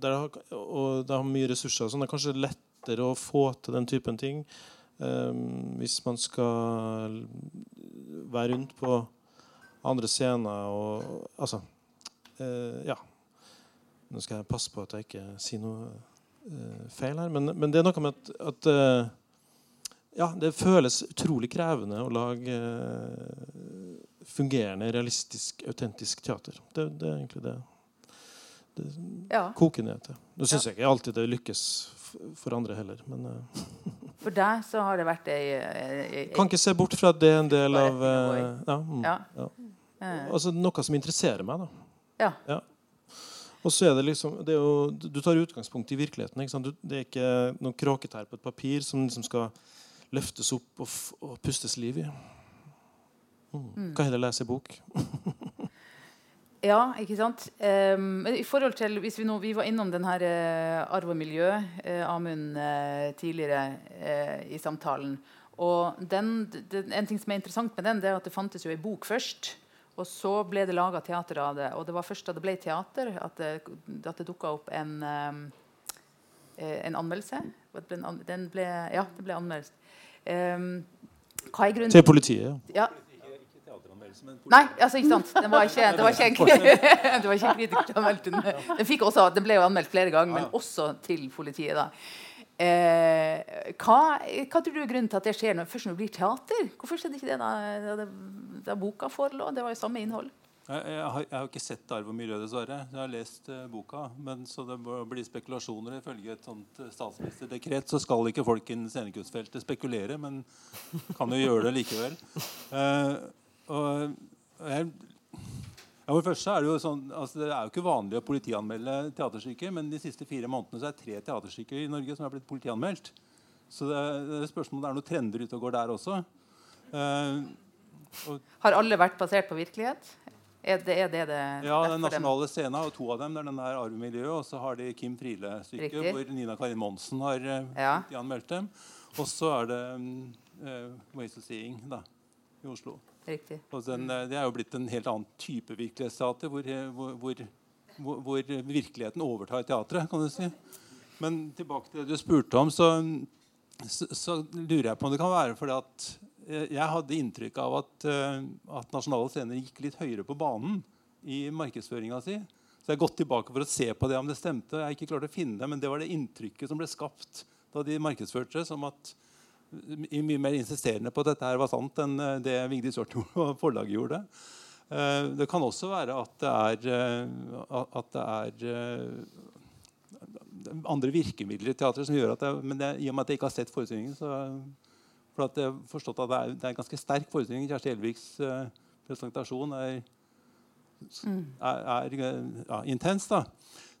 der har, Og det har mye ressurser. Sånn, det er kanskje lettere å få til den typen ting eh, hvis man skal være rundt på andre scener og Altså eh, Ja. Nå skal jeg passe på at jeg ikke sier noe eh, feil her, men, men, det er noe med at, at eh, ja, det føles utrolig krevende å lage uh, fungerende, realistisk, autentisk teater. Det, det, er egentlig det det ja. koker ned til. Nå syns ja. jeg ikke alltid det lykkes for andre heller, men uh, [laughs] For deg så har det vært ei, ei, Kan ikke se bort fra at det er en del av uh, ja, mm, ja. Altså noe som interesserer meg, da. Ja. Og så er det liksom det er jo, Du tar utgangspunkt i virkeligheten. Du, det er ikke noen kråketær på et papir som liksom skal løftes opp og, og pustes liv i. Mm. Hva heller lese bok. [laughs] ja, ikke sant. Um, i forhold til, hvis Vi nå, vi var innom den her uh, arv og miljø, uh, Amund, uh, tidligere i samtalen. Og den, den, En ting som er interessant med den, det er at det fantes jo ei bok først. Og så ble det laga teater av det. Og det var først da det ble teater, at det, at det dukka opp en, um, en anmeldelse. Den ble, ja, det ble anmeldt. Um, hva er grunnen Til politiet, ja. Nei, altså ikke sant. Den var ikke, det var ikke en, [laughs] det var ikke en kritiker som den. Den, fikk også, den ble jo anmeldt flere ganger, men også til politiet. da. Eh, hva, hva, tror du er grunnen til at det skjer når, først når det blir teater? Hvorfor skjedde ikke det da, da, da boka forelå? Det var jo samme innhold. Jeg, har, jeg, har, ikke sett 'Arv og miljø', dessverre. Jeg har lest uh, boka. Men så det blir spekulasjoner. Ifølge et sånt uh, statsministerdekret så skal ikke folk innen scenekunstfeltet spekulere, men kan jo gjøre det likevel. Uh, og jeg, ja, for det første er Det jo sånn, altså det er jo ikke vanlig å politianmelde teaterstykker, men de siste fire månedene så er tre teaterstykker i Norge som er blitt politianmeldt. Så det, det spørsmål om det er noen trender ute og går der også. Uh, Har alle vært basert på virkelighet? Er det er det, det Ja, Den nasjonale scenen har to av dem. Det er den der Arvemiljøet, og så har de Kim Friele-stykket, hvor Nina Karin Monsen har uh, ja. anmeldt dem. Og så er det uh, Ways of Seeing da, i Oslo. Riktig. Den, uh, det er jo blitt en helt annen type virkelighetsteater, hvor, hvor, hvor, hvor, virkeligheten overtar teatret, kan du si. Men tilbake til det du spurte om, så, så, så lurer jeg på om det kan være fordi at Eh, jeg hadde inntrykk av at, uh, at Nasjonale Scener gikk litt høyere på banen i markedsføringa si. Så jeg har gått tilbake for å se på det om det stemte. Jeg har ikke klart å finne det, Men det var det inntrykket som ble skapt da de markedsførte som at i mye mer insisterende på at dette her var sant enn eh, det Vigdis Hjorth [laughs] og forlaget gjorde. Det kan også være at det er, at det er andre virkemidler i teatret som gjør at det, Men det, i og med at jeg ikke har sett forestillingen, så for jeg har forstått at det er, det er en ganske sterk forestilling. Kjersti Elviks uh, presentasjon er, mm. er, er ja, intens. da.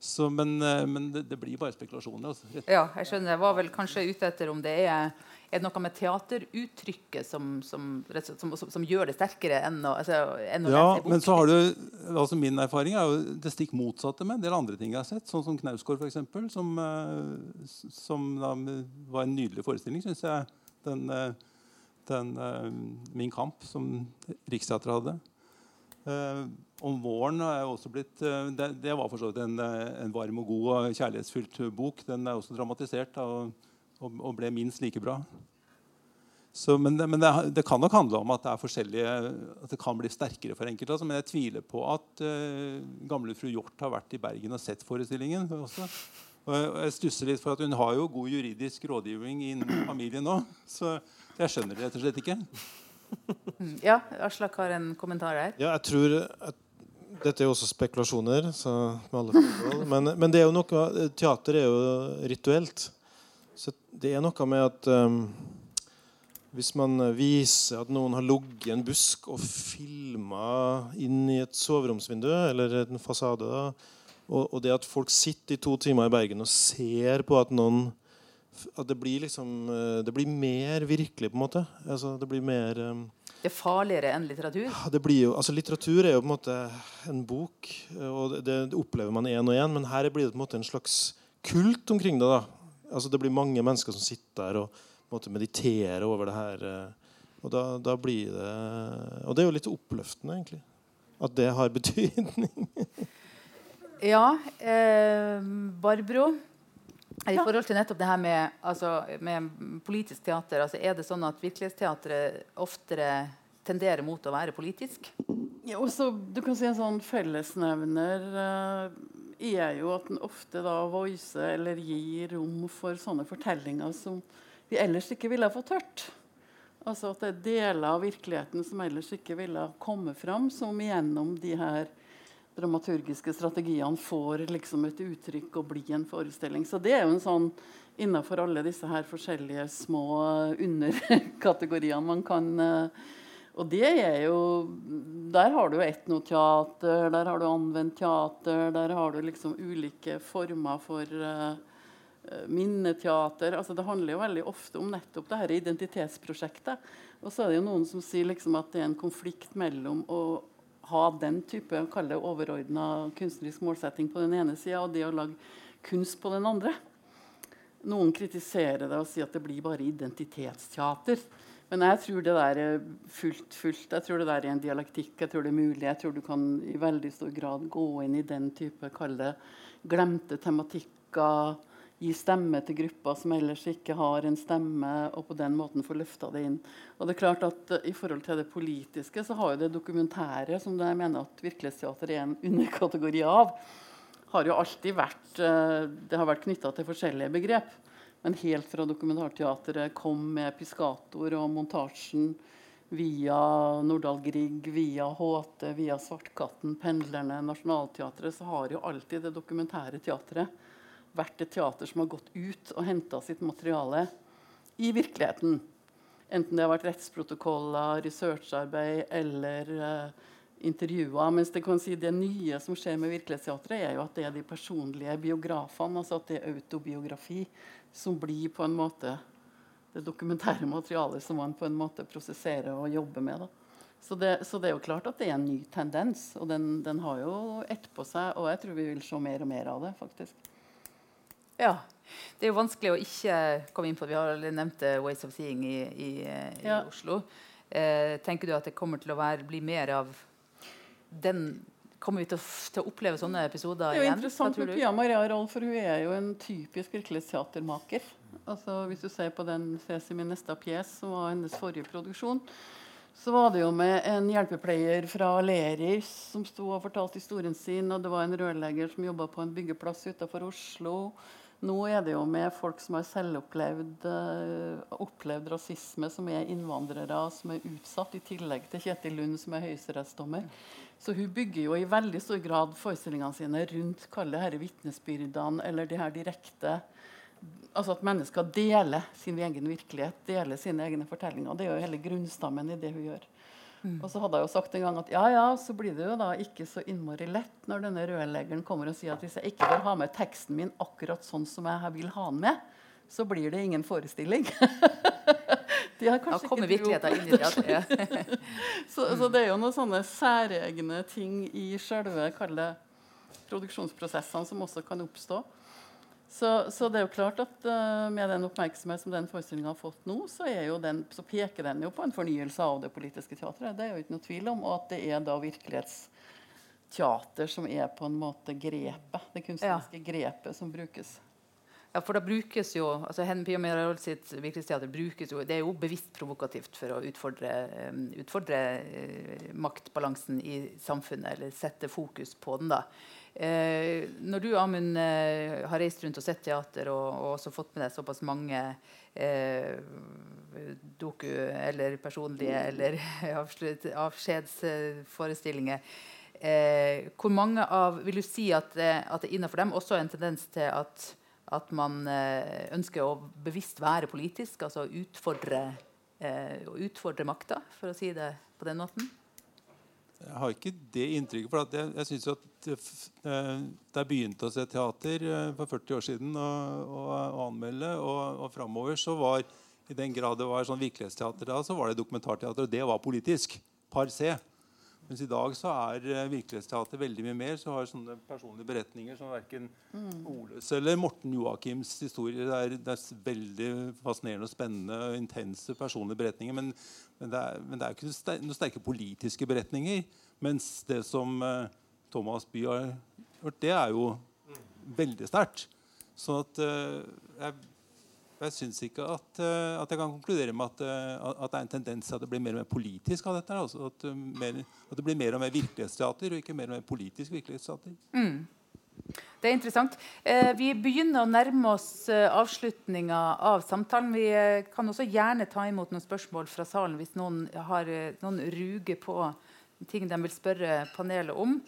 Så, men, uh, men det, det, blir bare spekulasjoner. Altså. Ja, jeg skjønner. Jeg var vel kanskje ute etter om det er, er noe med teateruttrykket som, som, som, som gjør det sterkere enn å, altså, enn å ja. Men så har du, altså Min erfaring er jo det stikk motsatte med en del andre ting jeg har sett. Sånn som Knausgård, f.eks., som, som da, var en nydelig forestilling, syns jeg den, eh, den uh, Min kamp som Riksteatret hadde. Uh, om våren er også blitt det, det, var for så vidt en, en, varm og god og kjærlighetsfylt bok. Den er også dramatisert og, og, og ble minst like bra. Så, men, men det, det, kan nok handle om at det er forskjellige, at det kan bli sterkere for enkelte. Altså, men jeg tviler på at uh, gamle fru Hjort har vært i Bergen og sett forestillingen. også. Og jeg stusser litt for at Hun har jo god juridisk rådgivning innen familien nå. Så jeg skjønner det rett og slett ikke. Ja, Aslak har en kommentar her. Ja, jeg tror at Dette er jo også spekulasjoner. Men, men, det er jo noe, teater er jo rituelt. Så det er noe med at um, hvis man viser at noen har ligget i en busk og filma inn i et soveromsvindu eller en fasade da, og, og, det at folk sitter i to timer i Bergen og ser på at noen At det blir liksom eh, Det blir mer virkelig, på en måte. Altså, det blir mer um, Det er farligere enn litteratur? Det blir jo, altså Litteratur er jo på en måte en bok, og det, det opplever man én og én. Men her blir det på en måte en slags kult omkring det. da Altså Det blir mange mennesker som sitter der og på en måte mediterer over det her. Eh, Og da, da blir det Og det er jo litt oppløftende, egentlig. At det har [laughs] betydning. Ja, eh, Barbro. I forhold til nettopp det her med, altså, med politisk teater, altså, er det sånn at virkelighetsteatret oftere tenderer mot å være politisk? Ja, også, du kan si En sånn fellesnevner eh, er jo at den ofte da voicer eller gir rom for sånne fortellinger som vi ellers ikke ville ha fått hørt. Altså at det er deler av virkeligheten som ellers ikke ville ha kommet fram, som gjennom de her dramaturgiske strategiene får liksom et uttrykk og blir en forestilling. Så det er jo en sånn innafor alle disse her forskjellige små underkategoriene man kan uh, og det er jo Der har du etnoteater, der har du anvendt teater, der har du liksom ulike former for uh, minneteater. Altså det handler jo veldig ofte om nettopp det her identitetsprosjektet. Og så er det jo noen som sier liksom at det er en konflikt mellom å ha den type overordna kunstnerisk målsetting på den ene sida, og det å lage kunst på den andre. Noen kritiserer det og sier at det blir bare identitetsteater. Men jeg tror det der er fullt, fullt. Jeg tror det der er en dialektikk. Jeg tror det er mulig. Jeg tror du kan i veldig stor grad gå inn i den type kalle glemte tematikker. Gi stemme til grupper som ellers ikke har en stemme, og på den måten få løfta det inn. Og det er klart at uh, I forhold til det politiske så har jo det dokumentære, som jeg mener at virkelighetsteater er en underkategori av, har jo alltid vært, uh, det har vært knytta til forskjellige begrep. Men helt fra dokumentarteatret kom med Piscator og montasjen via Nordahl Grieg, via HT, via Svartkatten, Pendlerne, Nationaltheatret, så har jo alltid det dokumentære teatret vært et teater som har gått ut og henta sitt materiale i virkeligheten. Enten det har vært rettsprotokoller, researcharbeid eller uh, intervjuer. Mens det kan si det nye som skjer med Virkelighetsteatret, er jo at det er de personlige biografene. altså at det er autobiografi som blir på en måte det dokumentære materialet som man på en måte prosesserer og jobber med. Så det, så det, er jo klart at det er en ny tendens, og den, den har jo ett på seg. Og jeg tror vi vil se mer og mer av det, faktisk. Ja. Det er jo vanskelig å ikke komme inn på Vi har nevnt Ways of Seeing i, i, i ja. Oslo. Eh, tenker du at det kommer til å være, bli mer av den Kommer vi til å, til å, oppleve sånne episoder igjen? Det er jo interessant med Pia Maria Rolf, for hun er jo en typisk virkelighetsteatermaker. Altså, hvis du ser på den Ses i min neste pjes, som var hennes forrige produksjon, så var det jo med en hjelpepleier fra Lerris som sto og fortalte historien sin. Og det var en rørlegger som jobba på en byggeplass utenfor Oslo. Nå er det jo med folk som har selvopplevd uh, opplevd rasisme, som er innvandrere, som er utsatt, i tillegg til Kjetil Lund, som er høyesterettsdommer. Så hun bygger jo i veldig stor grad forestillingene sine rundt kalle disse vitnesbyrdene eller de her direkte Altså at mennesker deler sin egen virkelighet, deler sine egne fortellinger. Det er jo hele grunnstammen i det hun gjør. Mm. Og så hadde jeg jo sagt en gang at ja, ja, så blir det jo da ikke så innmari lett når denne rørleggeren kommer og sier at hvis jeg ikke får ha med teksten min akkurat sånn som jeg vil ha den med, så blir det ingen forestilling. [laughs] De har kanskje ja, kommer virkeligheten inn i det. [laughs] så, så, det er jo noen sånne særegne ting i selve produksjonsprosessene som også kan oppstå. Så, så, det er jo klart at uh, med den oppmerksomhet som den forestillinga har fått nå, så, den, så, peker den jo på en fornyelse av det politiske teatret. Det er jo ikke noe tvil om. Og at det er da virkelighetsteater som er på en måte grepet, det kunstneriske ja. grepet som brukes. Ja, for da brukes jo altså Hen Pia Mirarold sitt virkelighetsteater brukes jo, det er jo bevisst provokativt for å utfordre, um, utfordre uh, maktbalansen i samfunnet, eller sette fokus på den. da. Uh, når du Amund, eh, har reist rundt og sett teater og, og også fått med deg såpass mange doku- eller personlige eller [laughs] avskjedsforestillinger hvor mange av, Vil du si at, at det innenfor dem også er en tendens til at at man eh, ønsker å bevisst være politisk, altså utfordre, eh, utfordre makta, for å si det på den måten? Jeg har ikke det inntrykket. for Jeg, jeg synes at eh, jeg begynte å se teater eh, for 40 år siden og, og, og anmelde, og, og framover, så var i den grad det var sånn virkelighetsteater da, så var det dokumentarteater. Og det var politisk. Par C. Mens i dag så er eh, virkelighetsteater veldig mye mer. Så har sånne personlige beretninger som verken Oles eller Morten Joakims historier. Det er, det er veldig fascinerende og spennende og intense personlige beretninger. Men, men, det er, men det er ikke noen sterke politiske beretninger. Mens det som eh, Thomas Bye har gjort, det er jo veldig sterkt. Så at eh, jeg jeg syns ikke at, eh, at jeg kan konkludere med at, eh, at det er en tendens til at det blir mer og mer politisk av dette. Altså at, mer, at det blir mer og mer virkelighetsteater, og ikke mer og mer politisk virkelighetsteater. Det er interessant. Eh, vi begynner å nærme oss eh, avslutninga av samtalen. Vi eh, kan også gjerne ta imot noen spørsmål fra salen hvis noen har noen ruger på ting de vil spørre panelet om.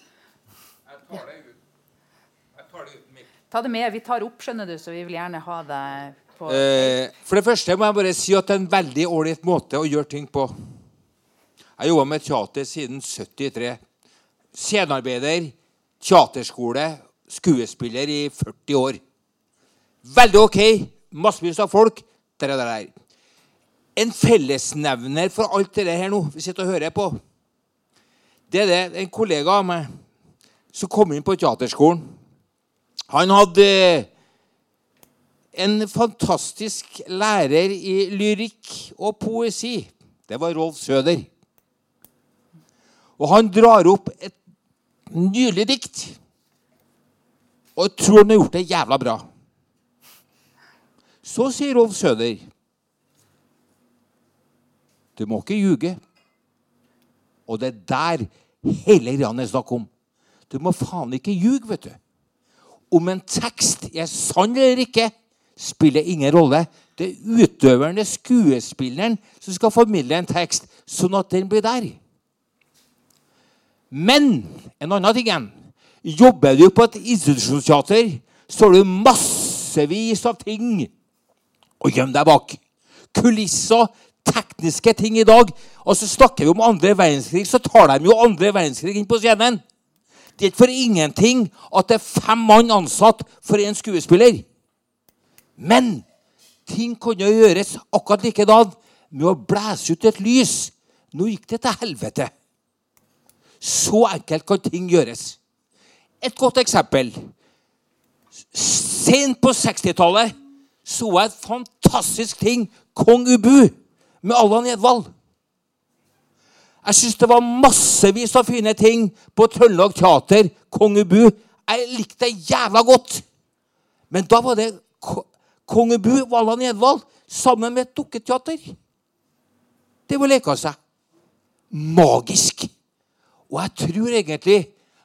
Jeg tar det ut. Jeg tar det ut mitt. Ta det med. Vi tar opp, skjønner du, så vi vil gjerne ha deg på Eh, for det første må jeg bare si at det er en veldig ålreit måte å gjøre ting på. Jeg har jobba med teater siden 73. Scenearbeider, teaterskole, skuespiller i 40 år. Veldig OK. Massevis av folk. Der og der. der. En fellesnevner for alt det her nå vi sitter og hører på, det er det en kollega av meg som kom inn på teaterskolen. Han hadde en fantastisk lærer i lyrikk og poesi. Det var Rolf Søder. Og han drar opp et nydelig dikt. Og tror han har gjort det jævla bra. Så sier Rolf Søder Du må ikke ljuge. Og det er der hele greia er snakk om. Du må faen ikke ljuge, vet du. Om en tekst er sann eller ikke, spiller ingen rolle. Det er utøveren, er skuespilleren, som skal formidle en tekst, sånn at den blir der. Men en annen ting igjen. Jobber du på et institusjonsteater, så har du massevis av ting å gjemme deg bak. Kulisser, tekniske ting i dag. Og så snakker vi om andre verdenskrig, så tar de jo andre verdenskrig inn på scenen. Det er ikke for ingenting at det er fem mann ansatt for én skuespiller. Men ting kunne gjøres akkurat likedan med å blæse ut et lys. Nå gikk det til helvete. Så enkelt kan ting gjøres. Et godt eksempel. Sent på 60-tallet så jeg et fantastisk ting. Kong Ubu med Allan Edvald. Jeg syns det var massevis av fine ting på Trøndelag Teater. Kongebu. Jeg likte det jævla godt. Men da var det Kongebu, Kong Ubu Edvald sammen med et dukketeater. Det var leka seg. Magisk. Og jeg tror egentlig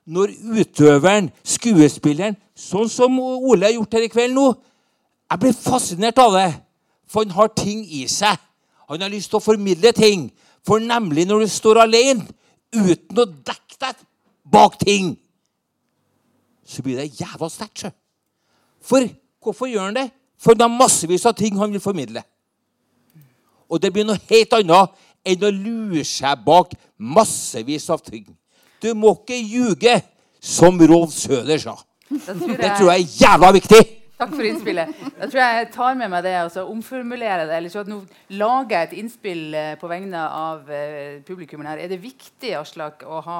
når utøveren, skuespilleren, sånn som Ole har gjort her i kveld nå Jeg blir fascinert av det. For han har ting i seg. Han har lyst til å formidle ting. For nemlig når du står alene uten å dekke deg bak ting, så blir det jævla sterkt. sjø. For hvorfor gjør han det? For det er massevis av ting han vil formidle. Og det blir noe helt annet enn å lure seg bak massevis av ting. Du må ikke ljuge, som Rolf Søder sa. Det tror jeg er jævla viktig. Takk for innspillet. Da tror jeg jeg tar med meg det og så omformulerer det. eller så at Nå lager jeg et innspill eh, på vegne av eh, her. Er det viktig Aslak, å ha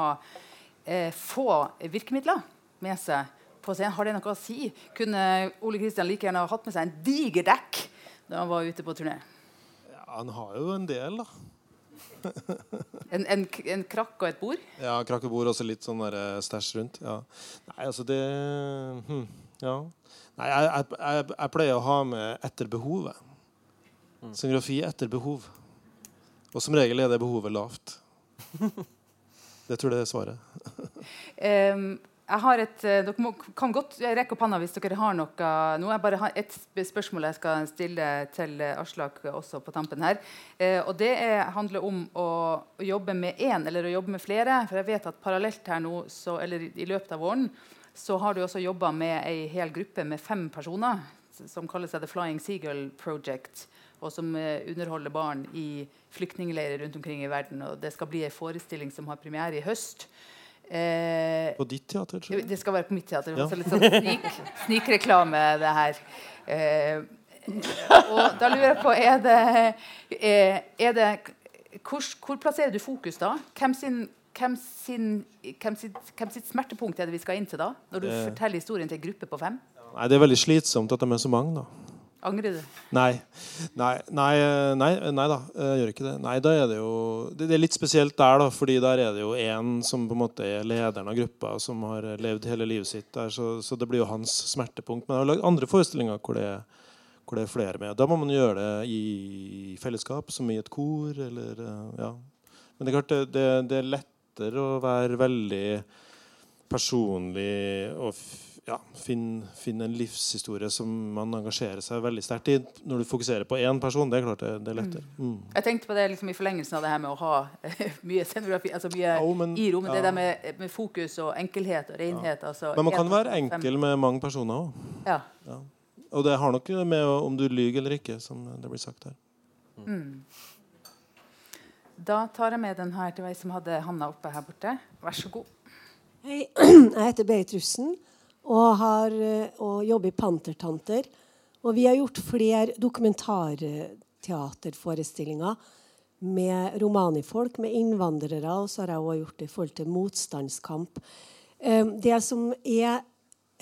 eh, få virkemidler med seg på scenen? Har det noe å si? Kunne Ole Kristian like gjerne ha hatt med seg en diger dekk da han var ute på turné? Ja, han har jo en del, da. [laughs] En, en, en krakk og et bord? Ja, krakk og bord og litt sånn eh, stæsj rundt. Ja. Nei, altså det hm, Ja. Nei, jeg, jeg, jeg, jeg pleier å ha med etter behovet. Scenografi etter behov. Og som regel er det behovet lavt. [laughs] Det tror jeg det er svaret. [laughs] um, jeg har et, eh, dere må, kan godt rekke opp hånda hvis dere har noe nå. Jeg bare har et spørsmål jeg skal stille til eh, Aslak også på tampen her. Eh, og det er, handler om å, å jobbe med én eller å jobbe med flere. For jeg vet at parallelt her nå, så, eller i løpet av våren, så har du også jobba med ei hel gruppe med fem personer som kaller seg The Flying Seagull Project. Og som eh, underholder barn i flyktningleirer rundt omkring i verden. Og det skal bli ei forestilling som har premiere i høst. Eh, På ditt teater, tror jeg. det skal være på mitt teater. Ja. Litt sånn snik, [laughs] snikreklame, det her. Eh, og da lurer jeg på Er det, er, er det hvor, hvor plasserer du fokus da? Hvem sin hvem, sin, hvem, sitt, hvem sitt smertepunkt er det vi skal inn til da? Når du det... forteller historien til en gruppe på fem? Nei, det er veldig slitsomt at de er så mange, da. Angrer du? Nei. Nei, nei, eh, nei, nei da, jeg gjør ikke det. Nei, da er det jo Det det er litt spesielt der, da, fordi der er det jo én som på en måte er lederen av gruppa, som har levd hele livet sitt der, så, så det blir jo hans smertepunkt. Men jeg har lagd andre forestillinger hvor det, er- hvor det er flere med. Da må man gjøre det i fellesskap, som i et kor, eller eh, Ja. Men det er klart, det, det, det er lettere å være veldig personlig og ja, finne, finne en livshistorie som man engasjerer seg veldig sterkt i. Når du fokuserer på én person, det er klart det, det er lettere. Mm. Jeg tenkte på det liksom i forlengelsen av det her med å ha [laughs] mye scenografi, altså mye oh, men- i rommet. Det der med, med fokus og enkelhet og renhet. Altså, Men man kan være enkel med mange personer òg. Ja. Og det har nok med om du lyver eller ikke, som det blir sagt her. Da tar jeg med den her til ei som hadde handa oppe her borte. Vær så god. Hei, [clears throat] jeg heter Berit Russen og, har, eh, og jobber i Pantertanter. Og vi har gjort flere dokumentarteaterforestillinger med romanifolk, med innvandrere, og så har jeg også gjort det i forhold til motstandskamp. Eh, Det som er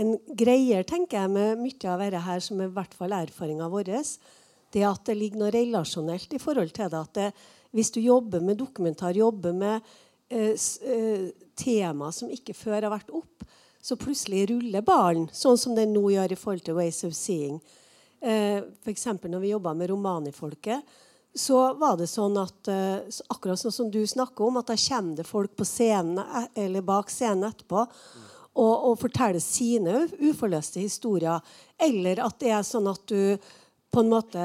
en greie tenker jeg, med mye av dette her, som er i hvert fall erfaringa vår, det er at det ligger noe relasjonelt i forhold til det. at det, Hvis du jobber med dokumentar, jobber med eh, eh, tema som ikke før har vært opp, så plutselig ruller ballen, sånn som den nå gjør i forhold til Ways of Seeing. Eh, F.eks. når vi jobba med romanifolket, så var det sånn at eh, akkurat sånn som du snakker om, at da kommer det folk på scenen eh, eller bak scenen etterpå og, og forteller sine uforløste historier. Eller at det er sånn at du på en måte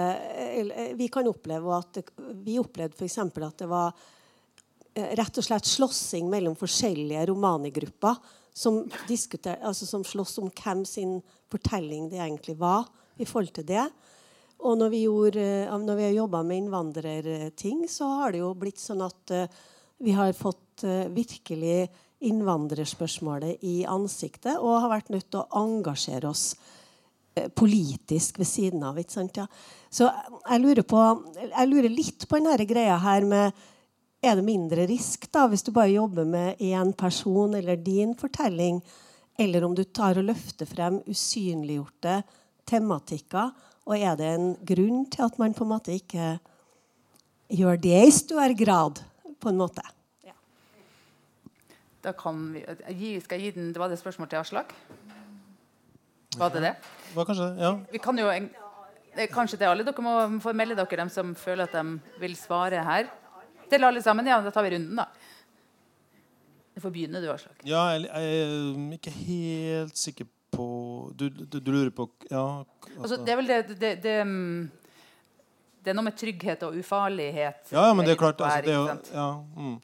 Vi kan oppleve at Vi opplevde f.eks. at det var eh, rett og slett slåssing mellom forskjellige romanigrupper som, altså som slåss om hvem sin fortelling det egentlig var i forhold til det. Og når vi, gjorde, eh, når vi har jobba med innvandrerting, så har det jo blitt sånn at eh, vi har fått eh, virkelig innvandrerspørsmålet i ansiktet og har vært nødt til å engasjere oss eh, politisk ved siden av. Ikke sant? Ja. Så jeg lurer, på, jeg lurer litt på denne greia her med Er det mindre risk da hvis du bare jobber med én person eller din fortelling, eller om du tar og løfter frem usynliggjorte tematikker? Og er det en grunn til at man på en måte ikke gjør det i større grad? på en måte? Da kan vi, skal jeg gi den, Var det spørsmålet spørsmål til Aslak? Var det det? Var kanskje? Ja. Vi kan jo en- det kanskje til alle. Dere må få melde dere dem som føler at de vil svare her. Til alle sammen? Ja, da tar vi runden, da. Du får begynne, du, Aslak. ja, jeg, er ikke helt sikker på Du, du, du lurer på Ja. Altså, det er vel det, det, det, det er noe med trygghet og ufarlighet. Ja, men det er klart altså, det, er jo, ja, mm.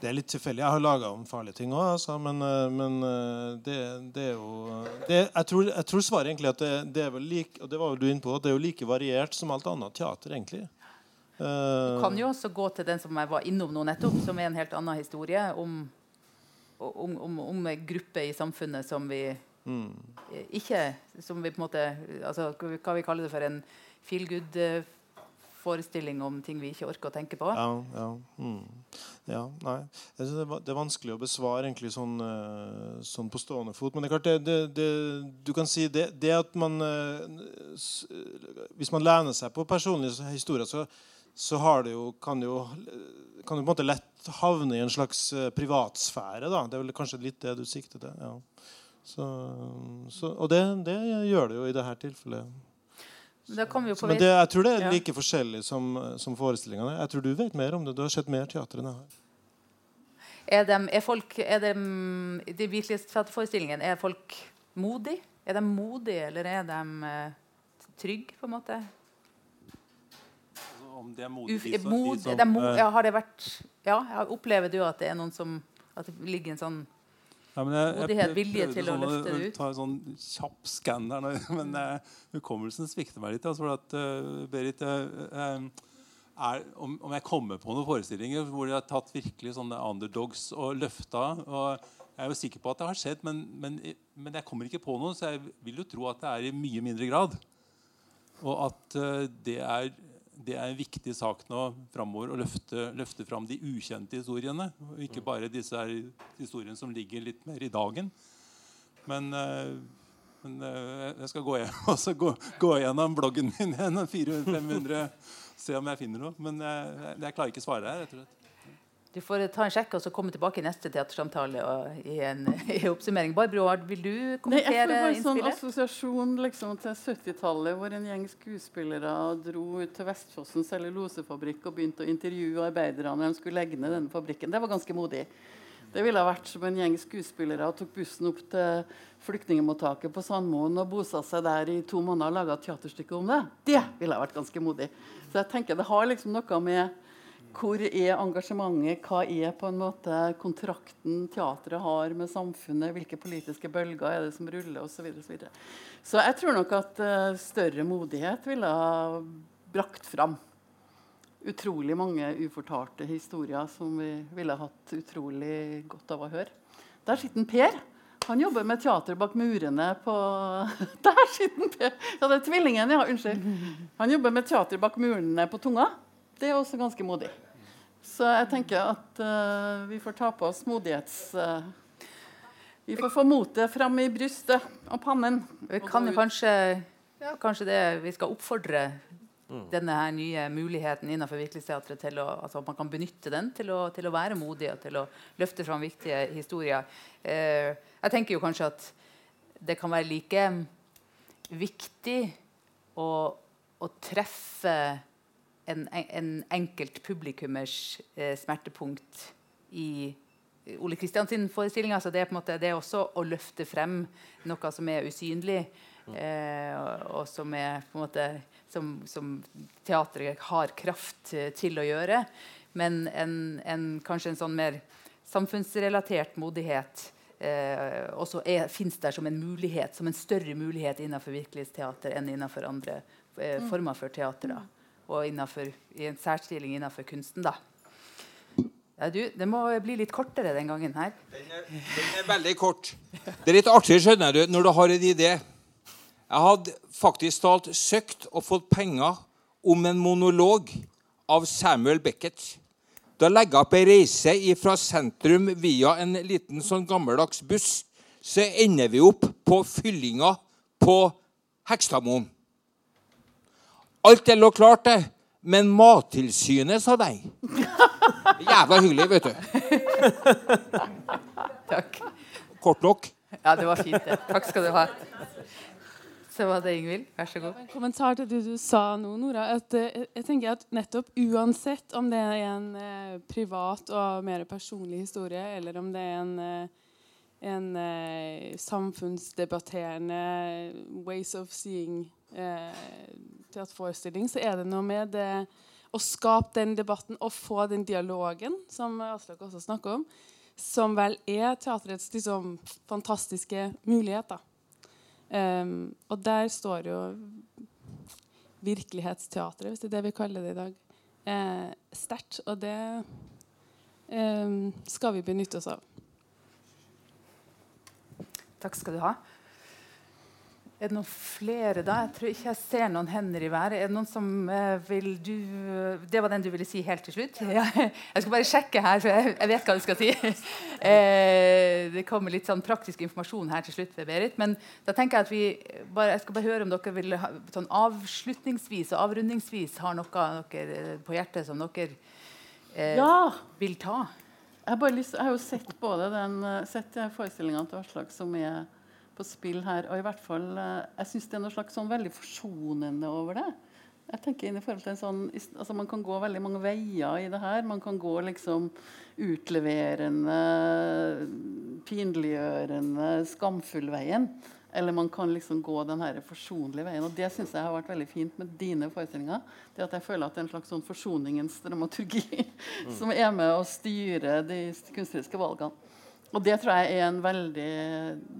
Det er litt tilfeldig. Jeg har laga om farlige ting òg, altså, men, eh, men eh, det, det er jo det, jeg, tror, jeg tror svaret egentlig at det, det er vel like Og det var vel du inne på, at det er jo like variert som alt annet teater, egentlig. Eh, Du kan jo også gå til den som jeg var innom nå nettopp, som er en helt annen historie om, om, om, om en gruppe i samfunnet som vi mm. eh, ikke Som vi på en måte altså, Hva vi kaller det for en feel good-forestilling om ting vi ikke orker å tenke på. Ja, ja, mm. ja nei. Det, er, vanskelig å besvare egentlig sånn, eh, sånn på stående fot. Men det er klart det, det, det, du kan si det, at man eh, Hvis man lener seg på personlige historier, så, så det jo, kan jo kan du på en måte lett havne i en slags eh, privatsfære. Da. Det er vel kanskje litt det du sikter til. Ja. Så, så, og det, det gjør det jo i dette tilfellet. Kan jo på men det, jeg tror det er Ja. like forskjellig som, som forestillingene. Jeg tror du vet mer om det. Du har sett mer teater enn jeg har. Er, de, er folk er de, De virkelighetsteaterforestillingene, er folk modige? Er de modige, eller er de eh, trygge, på en måte? Altså, Om det er modige, Uf, de som, som- de som, de eh, ja, har det vært Ja, opplever du at det er noen som At det ligger en sånn Ja, men jeg, Modighet, vilje til å sånn løfte det ut. Ta en sånn kjapp skanner. [laughs] men eh, hukommelsen svikter meg litt. Altså, at, uh, Berit, eh, er, om, om jeg kommer på noen forestillinger hvor de har tatt virkelig sånne underdogs og løfta og Jeg er jo sikker på at det har skjedd, men, men, men jeg kommer ikke på noen, så jeg vil jo tro at det er i mye mindre grad. Og at uh, det er det er en viktig sak nå framover å løfte, løfte fram de ukjente historiene. Og ikke bare disse her historiene som ligger litt mer i dagen. Men, eh, men eh, jeg skal gå, [laughs] gå, gå gjennom bloggen min igjen. 400-500, se om jeg finner noe. Men jeg, jeg klarer ikke å svare her. rett og slett. Du får ta en sjekk og så komme tilbake i neste teatersamtale og i en [laughs] i oppsummering. Barbro, vil du kommentere innspillet? jeg får bare sånn assosiasjon liksom, til 70-tallet, hvor en gjeng skuespillere dro ut til Vestfossen cellulosefabrikk og begynte å intervjue arbeiderne når de skulle legge ned denne fabrikken. Det var ganske modig. Det ville ha vært som en gjeng skuespillere og tok bussen opp til flyktningmottaket på Sandmoen og bosatte seg der i to måneder og laga et teaterstykke om det. Det ville ha vært ganske modig. Så jeg tenker det har liksom noe med hvor er engasjementet? Hva er på en måte kontrakten teatret har med samfunnet? Hvilke politiske bølger er det som ruller? Og så, videre, så, videre. så jeg tror nok at eh, større modighet ville ha brakt fram utrolig mange ufortalte historier som vi ville hatt utrolig godt av å høre. Der sitter Per. Han jobber med teater bak murene på [laughs] Der sitter Per! Ja, det er tvillingen, ja. Unnskyld. Han jobber med teater bak murene på Tunga. Det er også ganske modig. Så jeg tenker at uh, vi får ta på oss modighets... Uh, vi får få motet fram i brystet og pannen. Vi kan jo kanskje, ja, kanskje det vi skal oppfordre denne her nye muligheten innenfor Virkelighetsteatret til å, altså at man kan benytte den til å, til å være modig og til å løfte fram viktige historier. Uh, jeg tenker jo kanskje at det kan være like viktig å, å treffe en, en enkelt publikummers eh, smertepunkt i Ole Kristians forestilling. Altså det, er på en måte, det er også å løfte frem noe som er usynlig, eh, og, og som er på en måte som, som teatret har kraft eh, til å gjøre. Men en, en, kanskje en sånn mer samfunnsrelatert modighet eh, også fins der som en mulighet, som en større mulighet innenfor virkelighetsteater enn innenfor andre eh, former for teater. Da. Og innenfor, i en særstilling innenfor kunsten. da. Ja, du, det må bli litt kortere den gangen her. Den er, den er veldig kort. Det er litt artig skjønner du, når du har en idé. Jeg hadde faktisk talt søkt og fått penger om en monolog av Samuel Beckett. Da legger jeg opp ei reise fra sentrum via en liten sånn gammeldags buss. Så ender vi opp på fyllinga på Hekstadmoen. Alt det lå klart, det. Men Mattilsynet sa nei. Jævla hyggelig, vet du. Takk. Kort nok. Ja, det var fint. det. Takk skal du ha. Så var det Ingvild. Vær så god. En kommentar til det du sa nå, Nora. At, eh, jeg tenker at nettopp Uansett om det er en eh, privat og mer personlig historie, eller om det er en, eh, en eh, samfunnsdebatterende ways of seeing teaterforestilling, så er det noe med det å skape den debatten og få den dialogen, som Aslak også snakker om, som vel er teaterets liksom, fantastiske mulighet. Um, og der står jo virkelighetsteatret, hvis det er det vi kaller det i dag, eh, sterkt. Og det eh, skal vi benytte oss av. Takk skal du ha. Er det noen flere da? Jeg tror ikke jeg ser noen hender i været. Er det noen som eh, vil du Det var den du ville si helt til slutt? Ja. [laughs] Jeg skal bare sjekke her, for jeg, jeg vet hva du skal si. [laughs] Eh, det kommer litt sånn praktisk informasjon her til slutt ved Berit. Men da tenker jeg at vi bare, jeg skal bare høre om dere vil ha, sånn avslutningsvis og avrundingsvis har noe dere eh, på hjertet som dere eh, Ja! vil ta. Jeg har, bare lyst, jeg har jo sett både den eh, sett forestillinga til Aslak som er på spill her. Og i hvert fall, eh, jeg syns det er noe slags sånn veldig forsonende over det. Jeg tenker inn i forhold til en sånn, altså Man kan gå veldig mange veier i det her. Man kan gå liksom utleverende, pinliggjørende, skamfull veien. Eller man kan liksom gå den her forsonlige veien. Og det syns jeg har vært veldig fint med dine forestillinger. Det at jeg føler at det er en slags sånn forsoningens dramaturgi [laughs] som er med å styre de kunstneriske valgene. Og det tror jeg er en veldig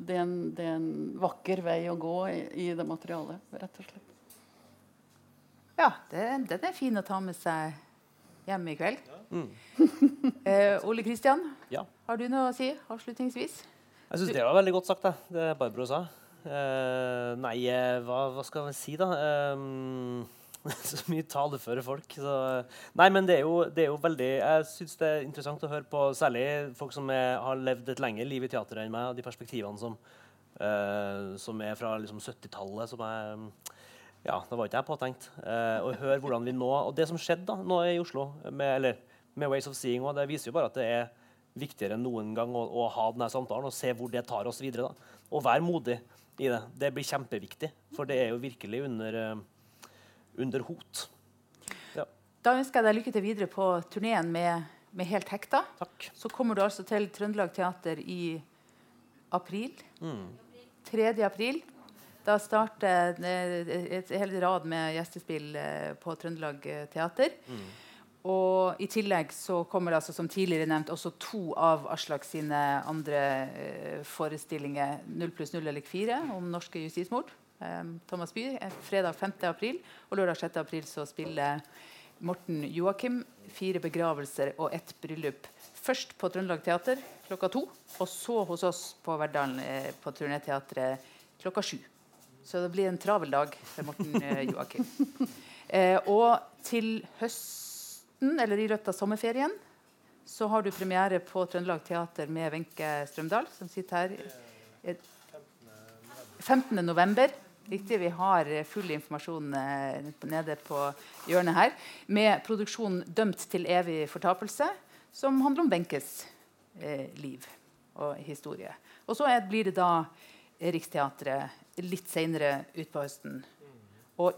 Det er en, det er en vakker vei å gå i, i det materialet, rett og slett. Ja, det- den er fin å ta med seg hjem i kveld. [laughs] Eh, Ole Kristian, Ja. har du noe å si avslutningsvis? Jeg syns det var veldig godt sagt, det, det Barbro sa. Eh, nei, eh, hva, hva skal vi si, da? Eh, [laughs] så mye taleføre folk. Så, nei, men det er, jo, det er jo veldig Jeg syns det er interessant å høre på særlig folk som er, har levd et lengre liv i teateret enn meg, og de perspektivene som, uh, som er fra liksom, 70-tallet, som er ja, det var ikke jeg påtenkt. Uh, og høre hvordan vi nå Og det som skjedde da, nå i Oslo, med, eller, med Ways of Seeing, og det viser jo bare at det er viktigere enn noen gang å, å ha denne samtalen og se hvor det tar oss videre. da. Og være modig i det. Det blir kjempeviktig, for det er jo virkelig under eh, under hot. Ja. Da ønsker jeg deg lykke til videre på turneen med, med Helt hekta. Takk. Så kommer du altså til Trøndelag Teater i april. Mm. 3. april. Da starter et hel rad med gjestespill eh, på Trøndelag eh, Teater. Mm. Og i tillegg så kommer det altså, som tidligere nevnt også to av Aslak sine andre eh, forestillinger, 0 pluss 0 eller 4, om norske justismord. Um, Thomas By, fredag 5. april. Og lørdag 6. april så spiller Morten Joakim fire begravelser og ett bryllup. Først på Trøndelag Teater klokka to, og så hos oss på Verdalen eh, på Turnéteatret klokka sju. Så det blir en travel dag for Morten eh, [laughs] Joakim. Eh, og til høsten, eller i løpet av sommerferien, så har du premiere på Trøndelag Teater med Wenche Strømdal, som sitter her. 15. november. Riktig, Vi har full informasjon eh, nede på hjørnet her. Med produksjonen 'Dømt til evig fortapelse', som handler om Wenches eh, liv og historie. Og så blir det da Riksteatret litt seinere utpå høsten. Og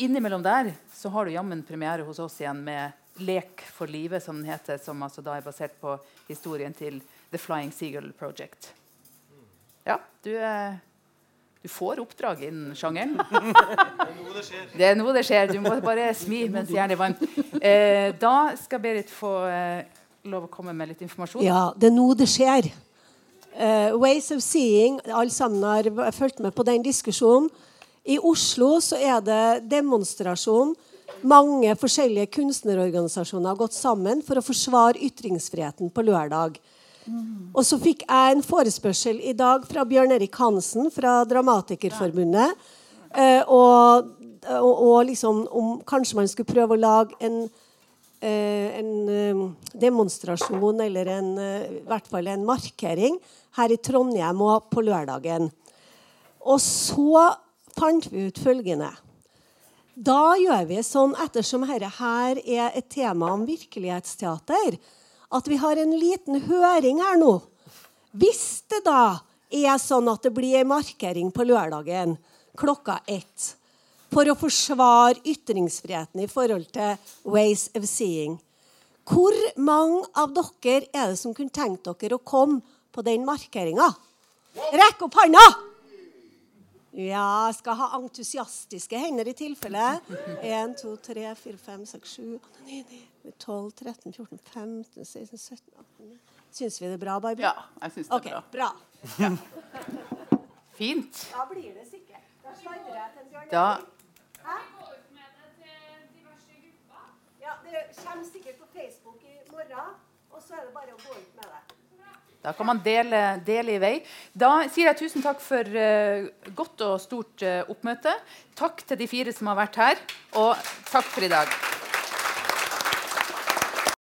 innimellom der så har du jammen premiere hos oss igjen med 'Lek for livet', som den heter, som altså da er basert på historien til The Flying Seagull Project. Ja, du er du får oppdrag innen sjangeren. [laughs] Det er noe det skjer. Du må bare smi mens jernet er varmt. Eh, da skal Berit få eh, lov å komme med litt informasjon. Ja, det er nå det skjer. Uh, Ways of Seeing, alle sammen har fulgt med på den diskusjonen. I Oslo så er det demonstrasjon. Mange forskjellige kunstnerorganisasjoner har gått sammen for å forsvare ytringsfriheten på lørdag. Og så fikk jeg en forespørsel i dag fra Bjørn Erik Hansen fra Dramatikerforbundet. Eh, og, og, og, liksom om kanskje man skulle prøve å lage en, eh, en eh, demonstrasjon eller en, i hvert fall en markering her i Trondheim og på lørdagen. Og så fant vi ut følgende. Da gjør vi sånn, ettersom dette her er et tema om virkelighetsteater, at vi har en liten høring her nå. Hvis det da er sånn at det blir en markering på lørdagen klokka ett for å forsvare ytringsfriheten i forhold til Ways of Seeing, hvor mange av dere er det som kunne tenkt dere å komme på den markeringa? Rekk opp hånda! Ja, skal ha entusiastiske hender i tilfelle. 1, 2, 3, 4, 5, 6, 7, 8, 9, 10. 12, 13, 14, 15, 16, 17, 18 Syns vi det er bra, Barbie? Ja, jeg syns det er okay, bra. bra. Ja. Fint. Da blir det sikkert. Da sladrer jeg til Bjørn Da? Ja, det kommer sikkert på Facebook i morgen, og så er det bare å gå ut med det. Da kan man dele, dele, i vei. Da sier jeg tusen takk for uh, godt og stort uh, oppmøte. Takk til de fire som har vært her, og takk for i dag.